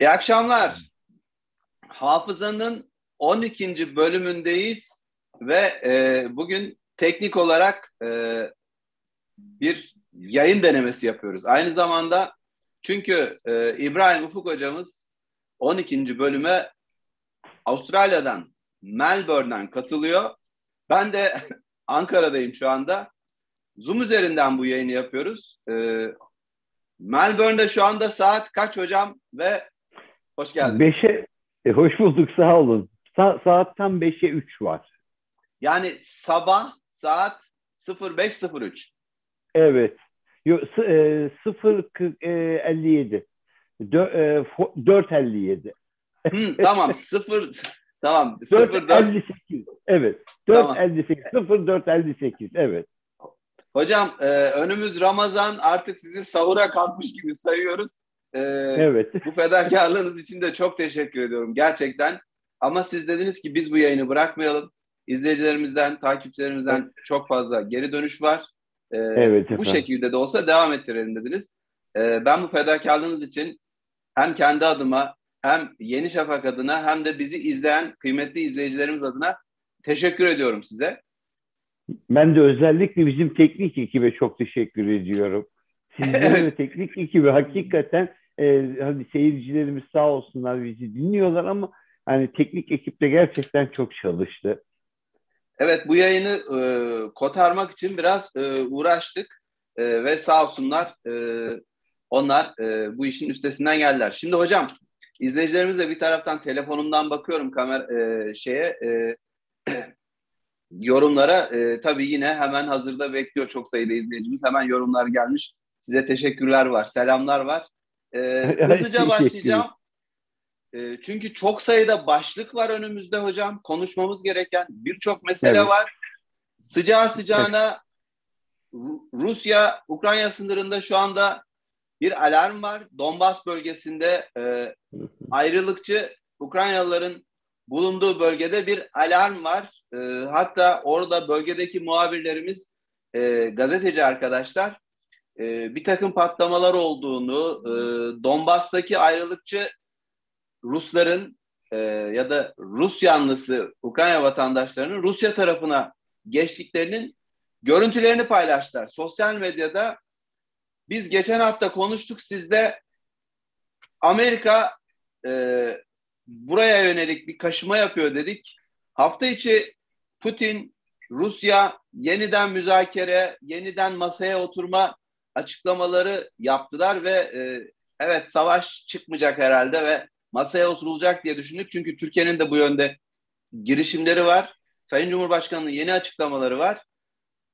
İyi akşamlar. Hafızanın 12. bölümündeyiz ve e, bugün teknik olarak e, bir yayın denemesi yapıyoruz. Aynı zamanda çünkü e, İbrahim Ufuk hocamız 12. bölüme Avustralya'dan, Melbourne'den katılıyor. Ben de Ankara'dayım şu anda. Zoom üzerinden bu yayını yapıyoruz. E, Melbourne'de şu anda saat kaç hocam ve hoş geldiniz. Beşe, e, hoş bulduk sağ olun. Sa saat tam 5'e 3 var. Yani sabah saat 05.03. Evet. Yo, e, 0.57. 4.57. Hı, tamam 0 tamam 4.58. Evet. 4.58. Tamam. 0.458. Evet. Hocam e, önümüz Ramazan artık sizi sahura kalkmış gibi sayıyoruz. E, evet. Bu fedakarlığınız için de çok teşekkür ediyorum gerçekten. Ama siz dediniz ki biz bu yayını bırakmayalım. İzleyicilerimizden, takipçilerimizden evet. çok fazla geri dönüş var. E, evet, efendim. bu şekilde de olsa devam ettirelim dediniz. E, ben bu fedakarlığınız için hem kendi adıma hem Yeni Şafak adına hem de bizi izleyen kıymetli izleyicilerimiz adına teşekkür ediyorum size. Ben de özellikle bizim teknik ekibe çok teşekkür ediyorum. Sizlere ve teknik ekibi hakikaten e, hani seyircilerimiz sağ olsunlar bizi dinliyorlar ama hani teknik ekip de gerçekten çok çalıştı. Evet bu yayını e, kotarmak için biraz e, uğraştık e, ve sağ olsunlar e, onlar e, bu işin üstesinden geldiler. Şimdi hocam izleyicilerimiz de bir taraftan telefonumdan bakıyorum kamer e, şeye e, yorumlara e, tabii yine hemen hazırda bekliyor çok sayıda izleyicimiz. Hemen yorumlar gelmiş. Size teşekkürler var, selamlar var. E, hızlıca başlayacağım. E, çünkü çok sayıda başlık var önümüzde hocam. Konuşmamız gereken birçok mesele evet. var. Sıcağı sıcağına Rusya Ukrayna sınırında şu anda bir alarm var. Donbas bölgesinde e, ayrılıkçı Ukraynalıların bulunduğu bölgede bir alarm var. E, hatta orada bölgedeki muhabirlerimiz, e, gazeteci arkadaşlar e, bir takım patlamalar olduğunu, e, Donbas'taki ayrılıkçı Rusların e, ya da Rus yanlısı Ukrayna vatandaşlarının Rusya tarafına geçtiklerinin görüntülerini paylaştılar. Sosyal medyada biz geçen hafta konuştuk sizde Amerika e, buraya yönelik bir kaşıma yapıyor dedik. Hafta içi Putin, Rusya yeniden müzakere, yeniden masaya oturma açıklamaları yaptılar ve e, evet savaş çıkmayacak herhalde ve masaya oturulacak diye düşündük. Çünkü Türkiye'nin de bu yönde girişimleri var. Sayın Cumhurbaşkanı'nın yeni açıklamaları var.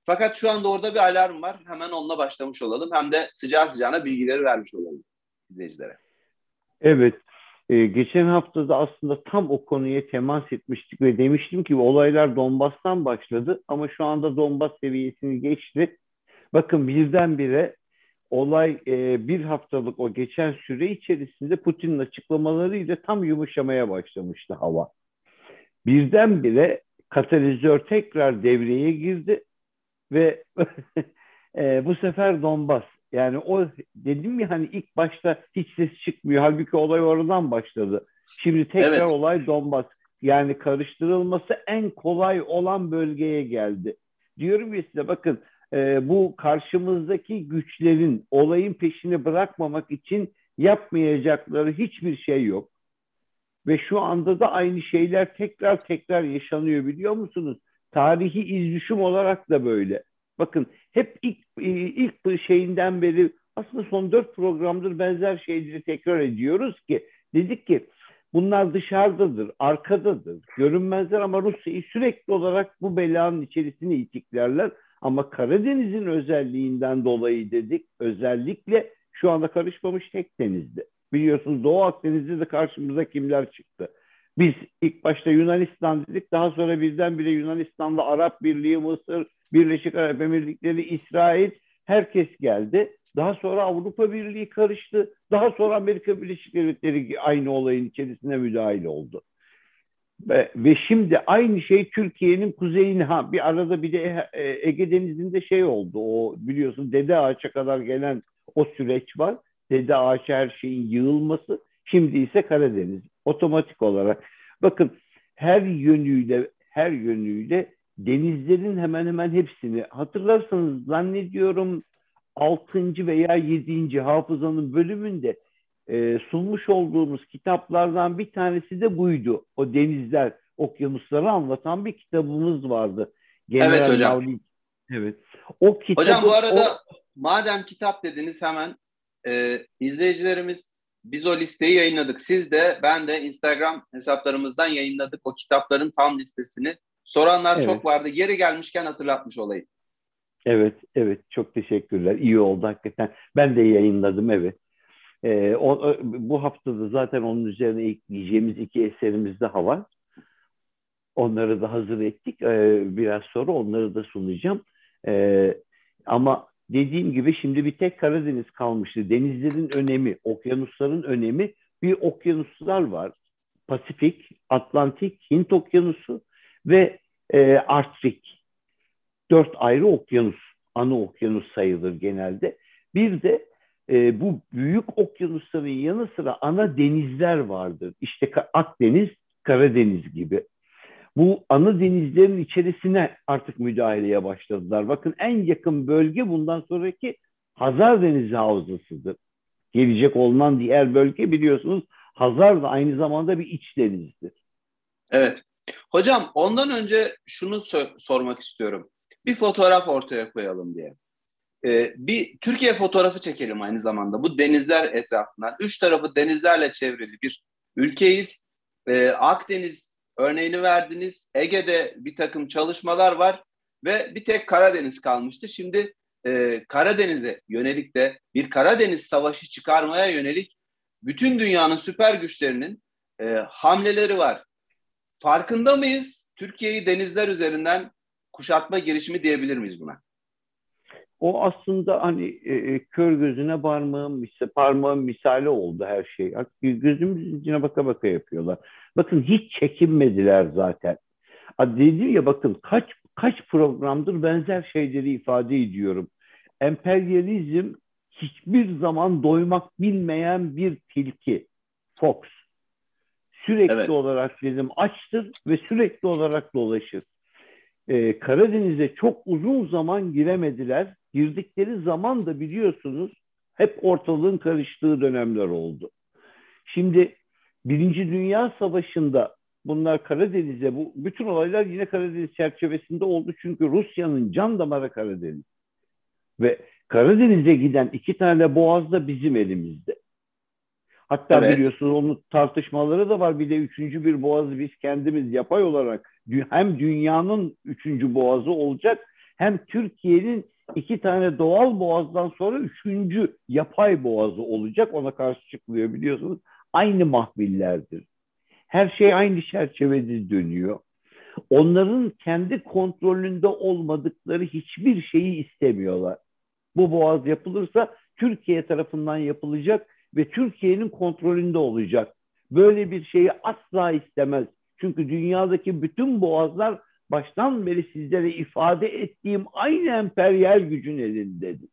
Fakat şu anda orada bir alarm var. Hemen onunla başlamış olalım. Hem de sıcağı sıcağına bilgileri vermiş olalım izleyicilere. Evet. Ee, geçen hafta da aslında tam o konuya temas etmiştik ve demiştim ki olaylar Donbas'tan başladı ama şu anda Donbas seviyesini geçti. Bakın birdenbire olay e, bir haftalık o geçen süre içerisinde Putin'in açıklamalarıyla tam yumuşamaya başlamıştı hava. Birdenbire katalizör tekrar devreye girdi ve e, bu sefer Donbas yani o dedim ya hani ilk başta hiç ses çıkmıyor. Halbuki olay oradan başladı. Şimdi tekrar evet. olay Donbas. Yani karıştırılması en kolay olan bölgeye geldi. Diyorum ya size bakın e, bu karşımızdaki güçlerin olayın peşini bırakmamak için yapmayacakları hiçbir şey yok. Ve şu anda da aynı şeyler tekrar tekrar yaşanıyor biliyor musunuz? Tarihi izdüşüm olarak da böyle. Bakın hep ilk ilk şeyinden beri aslında son dört programdır benzer şeyleri tekrar ediyoruz ki dedik ki bunlar dışarıdadır, arkadadır, görünmezler ama Rusya'yı sürekli olarak bu belanın içerisine itiklerler. Ama Karadeniz'in özelliğinden dolayı dedik özellikle şu anda karışmamış tek denizdi. Biliyorsunuz Doğu Akdeniz'de de karşımıza kimler çıktı. Biz ilk başta Yunanistan dedik daha sonra birdenbire Yunanistan'da Arap Birliği, Mısır, Birleşik Arap Emirlikleri, İsrail herkes geldi. Daha sonra Avrupa Birliği karıştı. Daha sonra Amerika Birleşik Devletleri aynı olayın içerisine müdahil oldu. Ve, ve şimdi aynı şey Türkiye'nin kuzeyine ha bir arada bir de e, Ege Denizi'nde şey oldu. O biliyorsun Dede Ağaç'a kadar gelen o süreç var. Dede Ağaç'a her şeyin yığılması. Şimdi ise Karadeniz. Otomatik olarak. Bakın her yönüyle her yönüyle denizlerin hemen hemen hepsini hatırlarsanız zannediyorum 6. veya 7. hafızanın bölümünde e, sunmuş olduğumuz kitaplardan bir tanesi de buydu. O denizler, okyanusları anlatan bir kitabımız vardı. General evet hocam. Mavli. Evet. O kitabı, hocam bu arada o... madem kitap dediniz hemen e, izleyicilerimiz biz o listeyi yayınladık. Siz de ben de Instagram hesaplarımızdan yayınladık o kitapların tam listesini. Soranlar evet. çok vardı. Geri gelmişken hatırlatmış olayım. Evet, evet. Çok teşekkürler. İyi oldu hakikaten. Ben de yayınladım, evet. Ee, o, bu haftada zaten onun üzerine ekleyeceğimiz iki eserimiz daha var. Onları da hazır ettik. Ee, biraz sonra onları da sunacağım. Ee, ama dediğim gibi şimdi bir tek Karadeniz kalmıştı. Denizlerin önemi, okyanusların önemi. Bir okyanuslar var. Pasifik, Atlantik, Hint okyanusu ve e, Arktik. Dört ayrı okyanus, ana okyanus sayılır genelde. Bir de e, bu büyük okyanusların yanı sıra ana denizler vardır. İşte Akdeniz, Karadeniz gibi. Bu ana denizlerin içerisine artık müdahaleye başladılar. Bakın en yakın bölge bundan sonraki Hazar Denizi Havzası'dır. Gelecek olunan diğer bölge biliyorsunuz Hazar da aynı zamanda bir iç denizdir. Evet. Hocam ondan önce şunu so- sormak istiyorum. Bir fotoğraf ortaya koyalım diye. Ee, bir Türkiye fotoğrafı çekelim aynı zamanda. Bu denizler etrafından. Üç tarafı denizlerle çevrili bir ülkeyiz. Ee, Akdeniz örneğini verdiniz. Ege'de bir takım çalışmalar var ve bir tek Karadeniz kalmıştı. Şimdi e, Karadeniz'e yönelik de bir Karadeniz savaşı çıkarmaya yönelik bütün dünyanın süper güçlerinin e, hamleleri var. Farkında mıyız? Türkiye'yi denizler üzerinden kuşatma girişimi diyebilir miyiz buna? O aslında hani e, e kör gözüne parmağın, parmağın misali oldu her şey. Gözümüzün içine baka baka yapıyorlar. Bakın hiç çekinmediler zaten. Dedim ya bakın kaç kaç programdır benzer şeyleri ifade ediyorum. Emperyalizm hiçbir zaman doymak bilmeyen bir tilki. Fox. Sürekli evet. olarak dedim açtır ve sürekli olarak dolaşır. Ee, Karadeniz'e çok uzun zaman giremediler. Girdikleri zaman da biliyorsunuz hep ortalığın karıştığı dönemler oldu. Şimdi Birinci Dünya Savaşı'nda bunlar Karadeniz'e, bu bütün olaylar yine Karadeniz çerçevesinde oldu. Çünkü Rusya'nın can damarı Karadeniz. Ve Karadeniz'e giden iki tane boğaz da bizim elimizde. Hatta evet. biliyorsunuz onun tartışmaları da var. Bir de üçüncü bir boğazı biz kendimiz yapay olarak hem dünyanın üçüncü boğazı olacak hem Türkiye'nin iki tane doğal boğazdan sonra üçüncü yapay boğazı olacak. Ona karşı çıkılıyor biliyorsunuz. Aynı mahvillerdir. Her şey aynı çerçevede dönüyor. Onların kendi kontrolünde olmadıkları hiçbir şeyi istemiyorlar. Bu boğaz yapılırsa Türkiye tarafından yapılacak ve Türkiye'nin kontrolünde olacak. Böyle bir şeyi asla istemez. Çünkü dünyadaki bütün boğazlar baştan beri sizlere ifade ettiğim aynı emperyal gücün elindedir.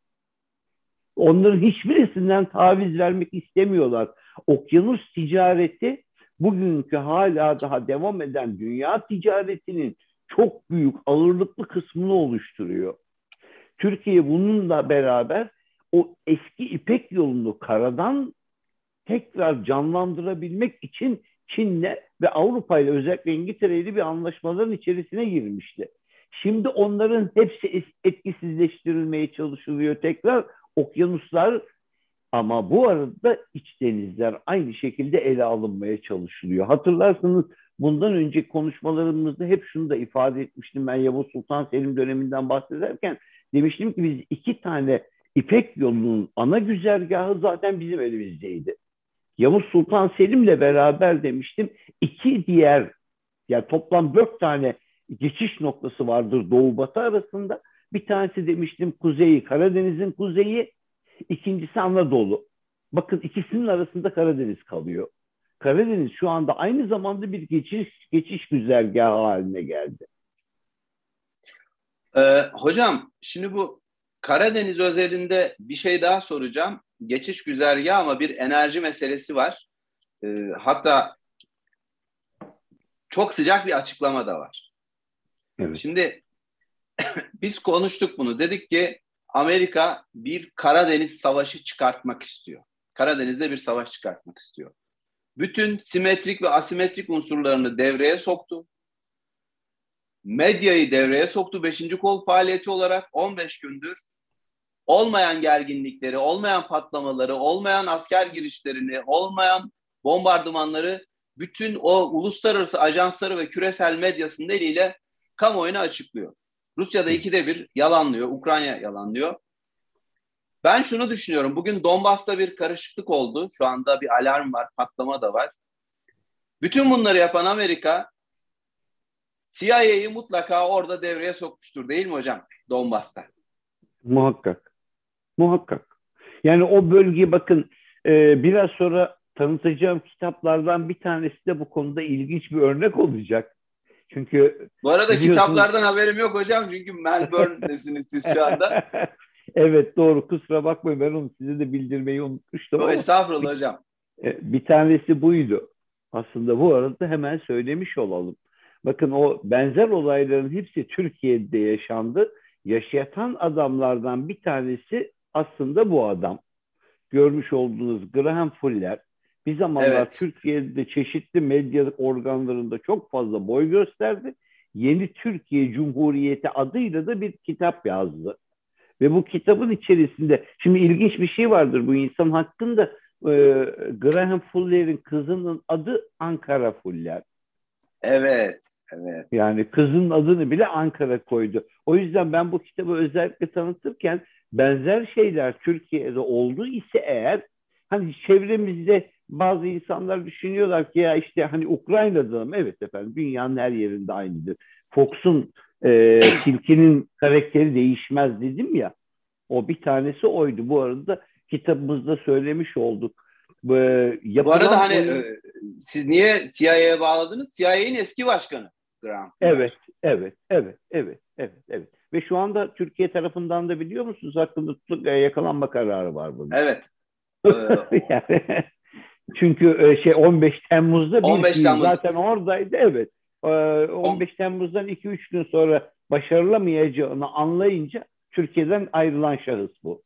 Onların hiçbirisinden taviz vermek istemiyorlar. Okyanus ticareti bugünkü hala daha devam eden dünya ticaretinin çok büyük ağırlıklı kısmını oluşturuyor. Türkiye bununla beraber o eski İpek yolunu karadan tekrar canlandırabilmek için Çin'le ve Avrupa ile özellikle İngiltere ile bir anlaşmaların içerisine girmişti. Şimdi onların hepsi etkisizleştirilmeye çalışılıyor tekrar. Okyanuslar ama bu arada iç denizler aynı şekilde ele alınmaya çalışılıyor. Hatırlarsanız bundan önce konuşmalarımızda hep şunu da ifade etmiştim ben Yavuz Sultan Selim döneminden bahsederken demiştim ki biz iki tane İpek yolunun ana güzergahı zaten bizim elimizdeydi. Yavuz Sultan Selim'le beraber demiştim iki diğer yani toplam dört tane geçiş noktası vardır Doğu Batı arasında. Bir tanesi demiştim kuzeyi Karadeniz'in kuzeyi, ikincisi Anadolu. Bakın ikisinin arasında Karadeniz kalıyor. Karadeniz şu anda aynı zamanda bir geçiş geçiş güzergahı haline geldi. Ee, hocam şimdi bu Karadeniz özelinde bir şey daha soracağım. Geçiş güzergahı ama bir enerji meselesi var. e, hatta çok sıcak bir açıklama da var. Evet. Şimdi biz konuştuk bunu. Dedik ki Amerika bir Karadeniz savaşı çıkartmak istiyor. Karadeniz'de bir savaş çıkartmak istiyor. Bütün simetrik ve asimetrik unsurlarını devreye soktu. Medyayı devreye soktu. Beşinci kol faaliyeti olarak 15 gündür olmayan gerginlikleri, olmayan patlamaları, olmayan asker girişlerini, olmayan bombardımanları bütün o uluslararası ajansları ve küresel medyasının eliyle kamuoyuna açıklıyor. Rusya'da ikide bir yalanlıyor, Ukrayna yalanlıyor. Ben şunu düşünüyorum. Bugün Donbas'ta bir karışıklık oldu. Şu anda bir alarm var, patlama da var. Bütün bunları yapan Amerika CIA'yı mutlaka orada devreye sokmuştur değil mi hocam Donbas'ta? Muhakkak. Muhakkak. Yani o bölge bakın e, biraz sonra tanıtacağım kitaplardan bir tanesi de bu konuda ilginç bir örnek olacak. Çünkü bu arada kitaplardan haberim yok hocam çünkü Melbourne'desiniz siz şu anda. evet doğru kusura bakmayın ben onu size de bildirmeyi unutmuştum. O, estağfurullah hocam. E, bir tanesi buydu. Aslında bu arada hemen söylemiş olalım. Bakın o benzer olayların hepsi Türkiye'de yaşandı. Yaşatan adamlardan bir tanesi aslında bu adam. Görmüş olduğunuz Graham Fuller bir zamanlar evet. Türkiye'de çeşitli medya organlarında çok fazla boy gösterdi. Yeni Türkiye Cumhuriyeti adıyla da bir kitap yazdı. Ve bu kitabın içerisinde şimdi ilginç bir şey vardır bu insan hakkında e, Graham Fuller'in kızının adı Ankara Fuller. Evet, evet. Yani kızın adını bile Ankara koydu. O yüzden ben bu kitabı özellikle tanıtırken benzer şeyler Türkiye'de oldu ise eğer hani çevremizde bazı insanlar düşünüyorlar ki ya işte hani Ukrayna'da mı? Evet efendim dünyanın her yerinde aynıdır. Fox'un e, tilkinin karakteri değişmez dedim ya. O bir tanesi oydu. Bu arada kitabımızda söylemiş olduk. E, Bu arada hani e, siz niye CIA'ya bağladınız? CIA'nin eski başkanı Graham. Evet, evet, evet, evet, evet, evet. Ve şu anda Türkiye tarafından da biliyor musunuz hakkında tutuk e, yakalanma kararı var bunun. Evet. yani, çünkü e, şey 15 Temmuz'da 15 bir Temmuz. zaten oradaydı evet. 15 e, Temmuz'dan 2-3 gün sonra başarılamayacağını anlayınca Türkiye'den ayrılan şahıs bu.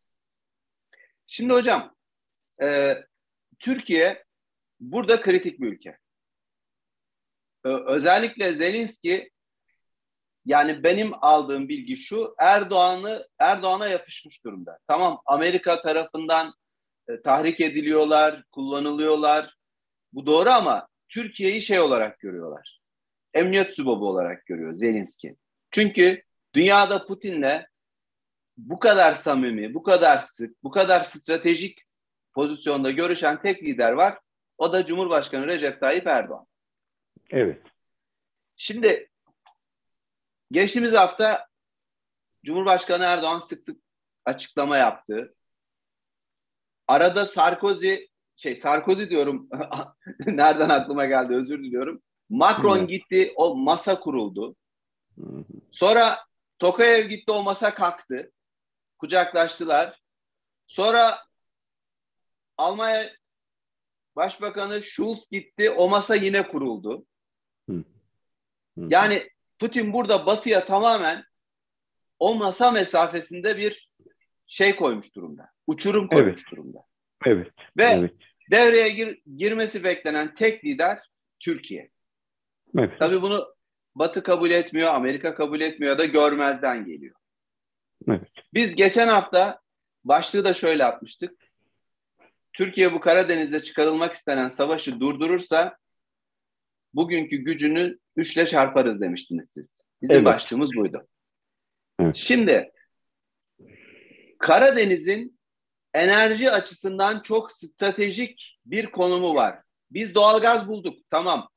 Şimdi hocam e, Türkiye burada kritik bir ülke. Özellikle Zelenski yani benim aldığım bilgi şu Erdoğan'ı Erdoğan'a yapışmış durumda. Tamam Amerika tarafından e, tahrik ediliyorlar, kullanılıyorlar. Bu doğru ama Türkiye'yi şey olarak görüyorlar. Emniyet subabı olarak görüyor Zelenski. Çünkü dünyada Putin'le bu kadar samimi, bu kadar sık, bu kadar stratejik pozisyonda görüşen tek lider var. O da Cumhurbaşkanı Recep Tayyip Erdoğan. Evet. Şimdi geçtiğimiz hafta Cumhurbaşkanı Erdoğan sık sık açıklama yaptı. Arada Sarkozy şey Sarkozy diyorum nereden aklıma geldi özür diliyorum. Macron Hı. gitti o masa kuruldu. Sonra Tokayev gitti o masa kalktı. Kucaklaştılar. Sonra Almanya Başbakanı Schulz gitti o masa yine kuruldu. Hı. Yani Putin burada batıya tamamen o masa mesafesinde bir şey koymuş durumda. Uçurum koymuş evet. durumda. Evet. Ve evet. devreye gir, girmesi beklenen tek lider Türkiye. Evet. Tabii bunu Batı kabul etmiyor, Amerika kabul etmiyor da görmezden geliyor. Evet. Biz geçen hafta başlığı da şöyle atmıştık. Türkiye bu Karadeniz'de çıkarılmak istenen savaşı durdurursa bugünkü gücünü üçle çarparız demiştiniz siz. Bizim evet. başlığımız buydu. Evet. Şimdi Karadeniz'in enerji açısından çok stratejik bir konumu var. Biz doğalgaz bulduk, tamam.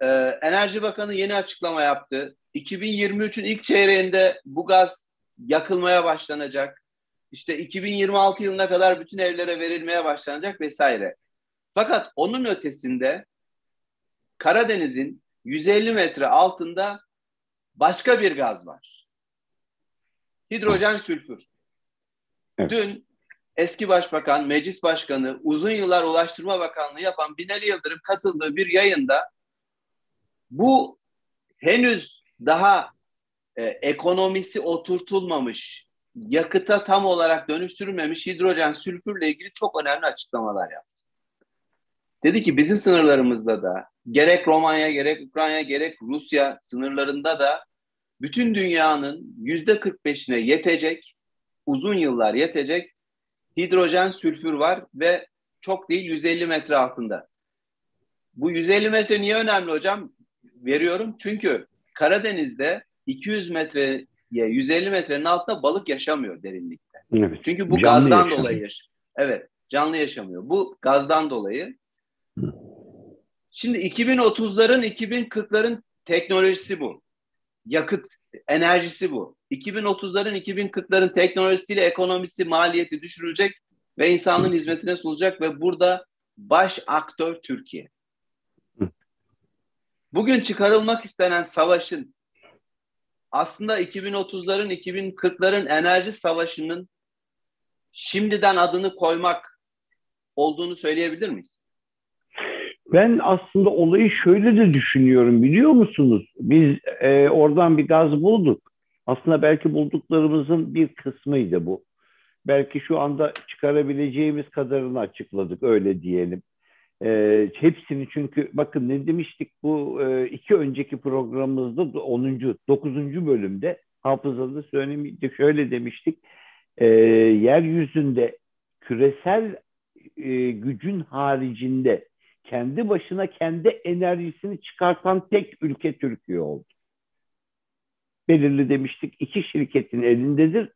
Ee, Enerji Bakanı yeni açıklama yaptı. 2023'ün ilk çeyreğinde bu gaz yakılmaya başlanacak. İşte 2026 yılına kadar bütün evlere verilmeye başlanacak vesaire. Fakat onun ötesinde Karadeniz'in 150 metre altında başka bir gaz var. Hidrojen sülfür. Evet. Dün eski başbakan, meclis başkanı, uzun yıllar Ulaştırma Bakanlığı yapan Binali Yıldırım katıldığı bir yayında bu henüz daha e, ekonomisi oturtulmamış, yakıta tam olarak dönüştürülmemiş hidrojen sülfürle ilgili çok önemli açıklamalar yaptı. Dedi ki bizim sınırlarımızda da gerek Romanya gerek Ukrayna gerek Rusya sınırlarında da bütün dünyanın yüzde 45'ine yetecek uzun yıllar yetecek hidrojen sülfür var ve çok değil 150 metre altında. Bu 150 metre niye önemli hocam? Veriyorum çünkü Karadeniz'de 200 metreye 150 metrenin altında balık yaşamıyor derinlikte. Evet. Çünkü bu canlı gazdan yaşamıyor. dolayı yaşıyor. Evet, canlı yaşamıyor. Bu gazdan dolayı. Şimdi 2030'ların 2040'ların teknolojisi bu. Yakıt enerjisi bu. 2030'ların 2040'ların teknolojisiyle ekonomisi, maliyeti düşürülecek ve insanlığın hizmetine sunulacak ve burada baş aktör Türkiye. Bugün çıkarılmak istenen savaşın aslında 2030'ların 2040'ların enerji savaşının şimdiden adını koymak olduğunu söyleyebilir miyiz? Ben aslında olayı şöyle de düşünüyorum biliyor musunuz? Biz e, oradan bir gaz bulduk. Aslında belki bulduklarımızın bir kısmıydı bu. Belki şu anda çıkarabileceğimiz kadarını açıkladık öyle diyelim. E, hepsini çünkü bakın ne demiştik bu e, iki önceki programımızda 10. 9. bölümde hafızada söylemiştik şöyle demiştik. E, yeryüzünde küresel e, gücün haricinde kendi başına kendi enerjisini çıkartan tek ülke Türkiye oldu. Belirli demiştik iki şirketin elindedir.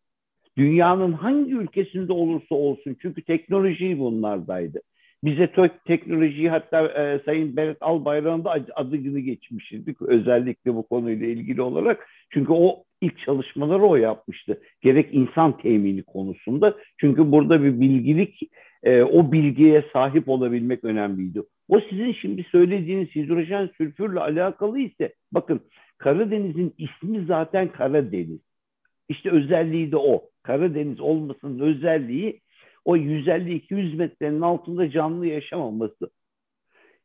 Dünyanın hangi ülkesinde olursa olsun çünkü teknoloji bunlardaydı. Bize teknolojiyi hatta e, Sayın Berat Albayrak'ın da adını geçmiştik özellikle bu konuyla ilgili olarak. Çünkü o ilk çalışmaları o yapmıştı. Gerek insan temini konusunda. Çünkü burada bir bilgilik, e, o bilgiye sahip olabilmek önemliydi. O sizin şimdi söylediğiniz hidrojen sülfürle alakalı ise bakın Karadeniz'in ismi zaten Karadeniz. İşte özelliği de o. Karadeniz olmasının özelliği o 150-200 metrenin altında canlı yaşamaması.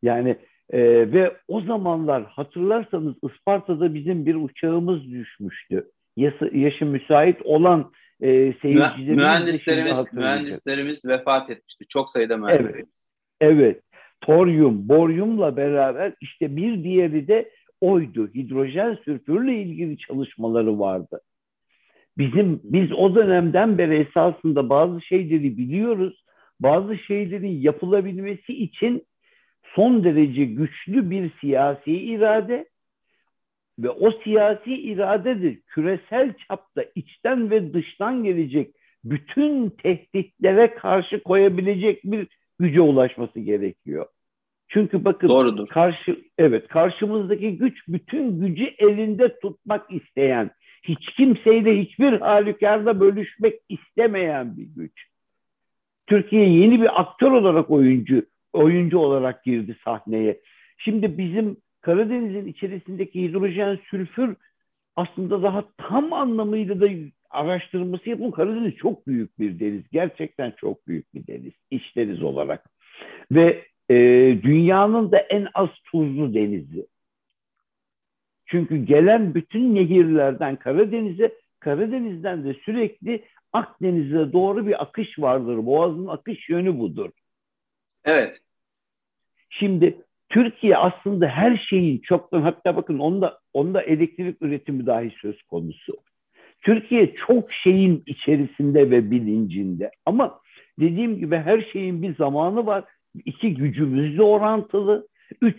Yani e, ve o zamanlar hatırlarsanız Isparta'da bizim bir uçağımız düşmüştü. Yaşı, yaşı müsait olan e, seyircilerimiz mühendislerimiz mühendislerimiz vefat etmişti. Çok sayıda mühendis. Evet. Evet. Toryum, boryumla beraber işte bir diğeri de oydu. Hidrojen sülfürle ilgili çalışmaları vardı. Bizim biz o dönemden beri esasında bazı şeyleri biliyoruz. Bazı şeylerin yapılabilmesi için son derece güçlü bir siyasi irade ve o siyasi irade de küresel çapta içten ve dıştan gelecek bütün tehditlere karşı koyabilecek bir güce ulaşması gerekiyor. Çünkü bakın Doğrudur. karşı evet karşımızdaki güç bütün gücü elinde tutmak isteyen, hiç kimseyle hiçbir halükarda bölüşmek istemeyen bir güç. Türkiye yeni bir aktör olarak oyuncu oyuncu olarak girdi sahneye. Şimdi bizim Karadeniz'in içerisindeki hidrojen sülfür aslında daha tam anlamıyla da araştırması yapın. Karadeniz çok büyük bir deniz. Gerçekten çok büyük bir deniz. İç deniz olarak. Ve e, dünyanın da en az tuzlu denizi. Çünkü gelen bütün nehirlerden Karadeniz'e, Karadeniz'den de sürekli Akdeniz'e doğru bir akış vardır. Boğazın akış yönü budur. Evet. Şimdi Türkiye aslında her şeyin çoktan hatta bakın onda onda elektrik üretimi dahi söz konusu. Türkiye çok şeyin içerisinde ve bilincinde ama dediğim gibi her şeyin bir zamanı var. İki gücümüzle orantılı. Üç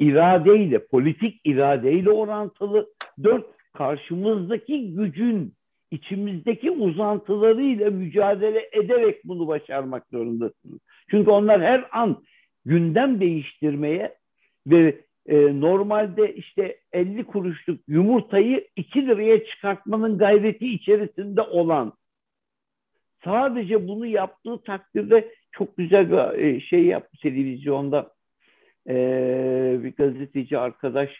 iradeyle, politik iradeyle orantılı. Dört karşımızdaki gücün içimizdeki uzantılarıyla mücadele ederek bunu başarmak zorundasınız. Çünkü onlar her an gündem değiştirmeye ve e, normalde işte 50 kuruşluk yumurtayı 2 liraya çıkartmanın gayreti içerisinde olan sadece bunu yaptığı takdirde çok güzel bir e, şey yaptı televizyonda e, bir gazeteci arkadaş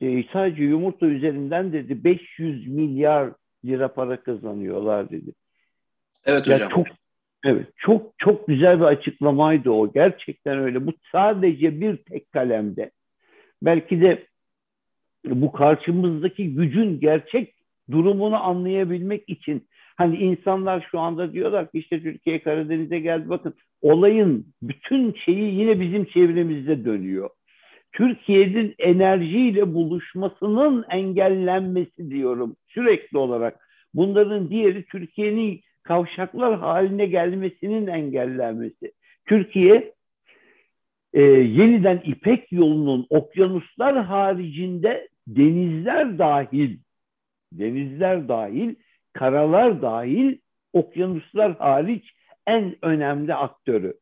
e, sadece yumurta üzerinden dedi 500 milyar lira para kazanıyorlar dedi. Evet hocam. çok Evet, çok çok güzel bir açıklamaydı o. Gerçekten öyle. Bu sadece bir tek kalemde. Belki de bu karşımızdaki gücün gerçek durumunu anlayabilmek için hani insanlar şu anda diyorlar ki işte Türkiye Karadeniz'e geldi. Bakın olayın bütün şeyi yine bizim çevremizde dönüyor. Türkiye'nin enerjiyle buluşmasının engellenmesi diyorum sürekli olarak. Bunların diğeri Türkiye'nin kavşaklar haline gelmesinin engellenmesi. Türkiye e, yeniden İpek yolunun okyanuslar haricinde denizler dahil, denizler dahil, karalar dahil, okyanuslar hariç en önemli aktörü.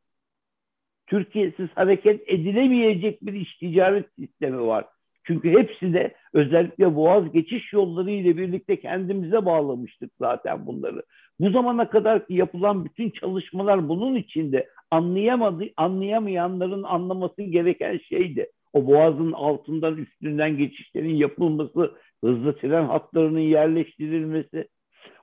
Türkiye'siz hareket edilemeyecek bir iş ticaret sistemi var. Çünkü hepsi de özellikle boğaz geçiş yolları ile birlikte kendimize bağlamıştık zaten bunları. Bu zamana kadar ki yapılan bütün çalışmalar bunun içinde anlayamadı, anlayamayanların anlaması gereken şeydi. O boğazın altından üstünden geçişlerin yapılması, hızlı tren hatlarının yerleştirilmesi.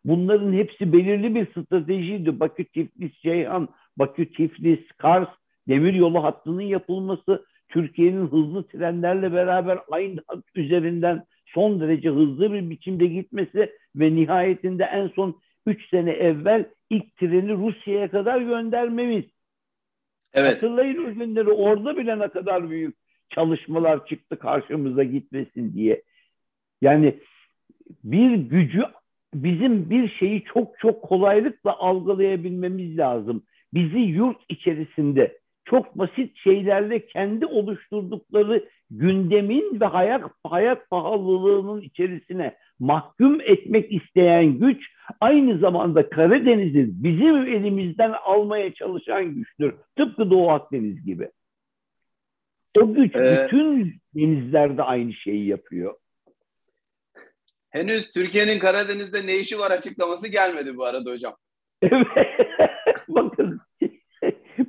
Bunların hepsi belirli bir stratejiydi. Bakü, Tiflis, Ceyhan, Bakü, Tiflis, Kars, demir yolu hattının yapılması, Türkiye'nin hızlı trenlerle beraber aynı hat üzerinden son derece hızlı bir biçimde gitmesi ve nihayetinde en son 3 sene evvel ilk treni Rusya'ya kadar göndermemiz. Evet. Hatırlayın o günleri orada bile ne kadar büyük çalışmalar çıktı karşımıza gitmesin diye. Yani bir gücü bizim bir şeyi çok çok kolaylıkla algılayabilmemiz lazım. Bizi yurt içerisinde çok basit şeylerle kendi oluşturdukları gündemin ve hayat, hayat pahalılığının içerisine mahkum etmek isteyen güç aynı zamanda Karadeniz'i bizim elimizden almaya çalışan güçtür. Tıpkı Doğu Akdeniz gibi. O güç ee, bütün denizlerde aynı şeyi yapıyor. Henüz Türkiye'nin Karadeniz'de ne işi var açıklaması gelmedi bu arada hocam. Evet. Bakın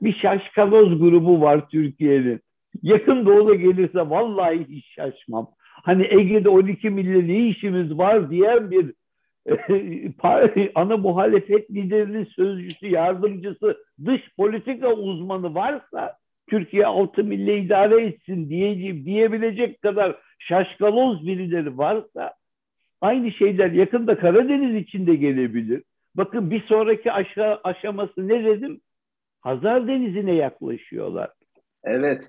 bir şaşkaloz grubu var Türkiye'nin. Yakın doğuda gelirse vallahi hiç şaşmam. Hani Ege'de 12 milyon ne işimiz var diyen bir ana muhalefet liderinin sözcüsü, yardımcısı, dış politika uzmanı varsa Türkiye 6 milli idare etsin diyeceğim diyebilecek kadar şaşkaloz birileri varsa aynı şeyler yakında Karadeniz içinde gelebilir. Bakın bir sonraki aşağı aşaması ne dedim? Hazar Denizi'ne yaklaşıyorlar. Evet.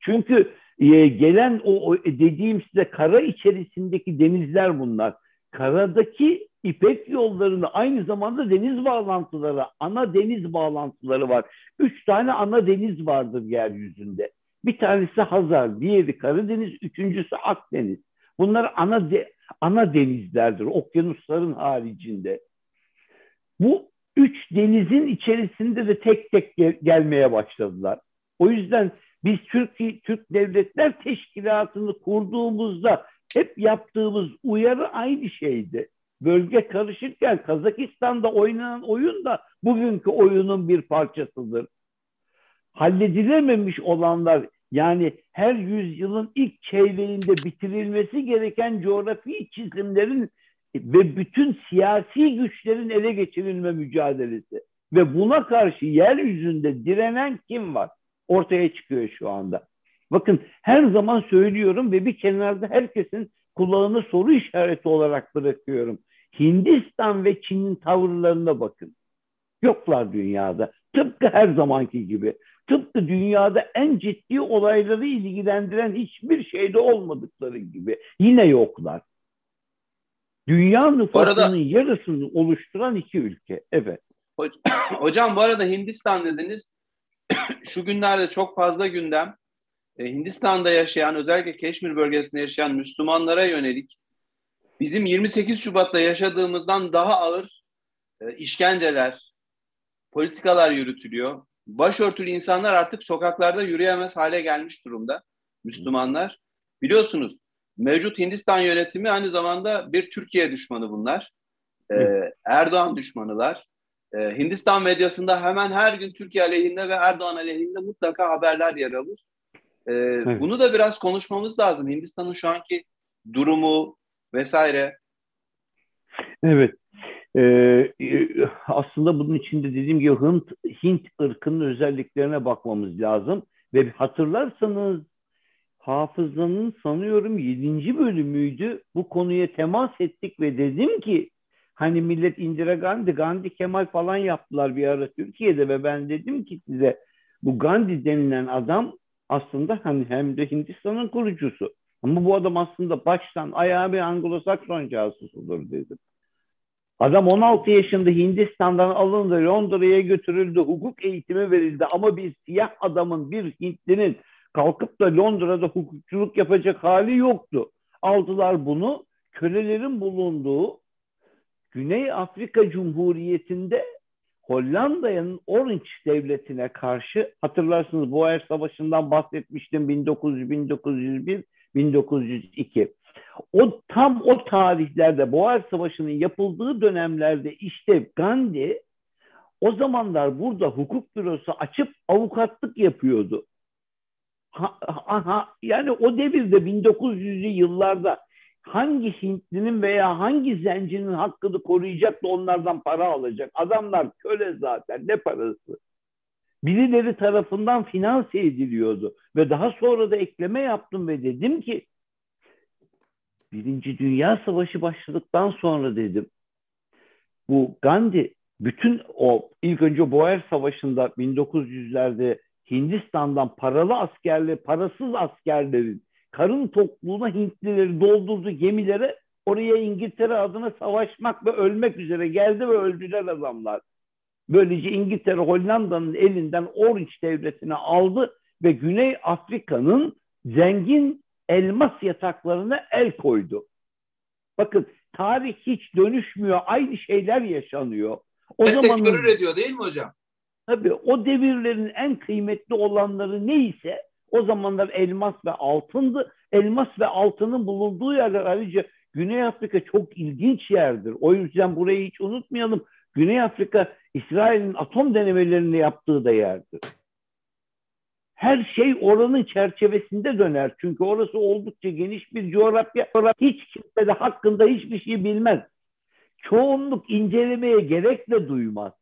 Çünkü e, gelen o, o dediğim size kara içerisindeki denizler bunlar. Karadaki İpek yollarında aynı zamanda deniz bağlantıları, ana deniz bağlantıları var. Üç tane ana deniz vardır yeryüzünde. Bir tanesi Hazar, diğeri Karadeniz, üçüncüsü Akdeniz. Bunlar ana de, ana denizlerdir, okyanusların haricinde. Bu üç denizin içerisinde de tek tek gel- gelmeye başladılar. O yüzden biz Türkiye Türk Devletler Teşkilatı'nı kurduğumuzda hep yaptığımız uyarı aynı şeydi. Bölge karışırken Kazakistan'da oynanan oyun da bugünkü oyunun bir parçasıdır. Halledilememiş olanlar yani her yüzyılın ilk çeyreğinde bitirilmesi gereken coğrafi çizimlerin ve bütün siyasi güçlerin ele geçirilme mücadelesi. Ve buna karşı yeryüzünde direnen kim var? Ortaya çıkıyor şu anda. Bakın her zaman söylüyorum ve bir kenarda herkesin kulağını soru işareti olarak bırakıyorum. Hindistan ve Çin'in tavırlarına bakın. Yoklar dünyada. Tıpkı her zamanki gibi. Tıpkı dünyada en ciddi olayları ilgilendiren hiçbir şeyde olmadıkları gibi. Yine yoklar. Dünya nüfusunun arada, yarısını oluşturan iki ülke. Evet. Hocam bu arada Hindistan dediniz. Şu günlerde çok fazla gündem. E, Hindistan'da yaşayan özellikle Keşmir bölgesinde yaşayan Müslümanlara yönelik bizim 28 Şubat'ta yaşadığımızdan daha ağır e, işkenceler, politikalar yürütülüyor. Başörtülü insanlar artık sokaklarda yürüyemez hale gelmiş durumda. Müslümanlar. Biliyorsunuz mevcut Hindistan yönetimi aynı zamanda bir Türkiye düşmanı bunlar. Ee, Erdoğan düşmanılar. Ee, Hindistan medyasında hemen her gün Türkiye aleyhinde ve Erdoğan aleyhinde mutlaka haberler yer alır. Ee, evet. Bunu da biraz konuşmamız lazım. Hindistan'ın şu anki durumu vesaire. Evet. e, e, aslında bunun içinde dediğim gibi Hint, Hint ırkının özelliklerine bakmamız lazım. Ve hatırlarsanız hafızanın sanıyorum 7. bölümüydü. Bu konuya temas ettik ve dedim ki hani millet Indira Gandhi, Gandhi Kemal falan yaptılar bir ara Türkiye'de ve ben dedim ki size bu Gandhi denilen adam aslında hani hem de Hindistan'ın kurucusu. Ama bu adam aslında baştan ayağı bir Anglo-Sakson casusudur dedim. Adam 16 yaşında Hindistan'dan alındı, Londra'ya götürüldü, hukuk eğitimi verildi ama bir siyah adamın, bir Hintlinin kalkıp da Londra'da hukukçuluk yapacak hali yoktu. Aldılar bunu, kölelerin bulunduğu Güney Afrika Cumhuriyeti'nde Hollanda'nın Orange Devleti'ne karşı hatırlarsınız Boer Savaşı'ndan bahsetmiştim 1900 1901 1902. O tam o tarihlerde Boer Savaşı'nın yapıldığı dönemlerde işte Gandhi o zamanlar burada hukuk bürosu açıp avukatlık yapıyordu. Ha, ha, yani o devirde 1900'lü yıllarda hangi Hintlinin veya hangi zencinin hakkını koruyacak da onlardan para alacak? Adamlar köle zaten ne parası? Birileri tarafından finanse ediliyordu. Ve daha sonra da ekleme yaptım ve dedim ki Birinci Dünya Savaşı başladıktan sonra dedim bu Gandhi bütün o ilk önce Boer Savaşı'nda 1900'lerde Hindistan'dan paralı askerle parasız askerlerin karın tokluğuna Hintlileri doldurdu gemilere oraya İngiltere adına savaşmak ve ölmek üzere geldi ve öldüler adamlar. Böylece İngiltere Hollanda'nın elinden Orange devletini aldı ve Güney Afrika'nın zengin elmas yataklarına el koydu. Bakın tarih hiç dönüşmüyor. Aynı şeyler yaşanıyor. O zaman tekrar ediyor değil mi hocam? Tabii o devirlerin en kıymetli olanları neyse o zamanlar elmas ve altındı. Elmas ve altının bulunduğu yerler ayrıca Güney Afrika çok ilginç yerdir. O yüzden burayı hiç unutmayalım. Güney Afrika İsrail'in atom denemelerini yaptığı da yerdir. Her şey oranın çerçevesinde döner. Çünkü orası oldukça geniş bir coğrafya. Hiç kimse de hakkında hiçbir şey bilmez. Çoğunluk incelemeye gerek de duymaz.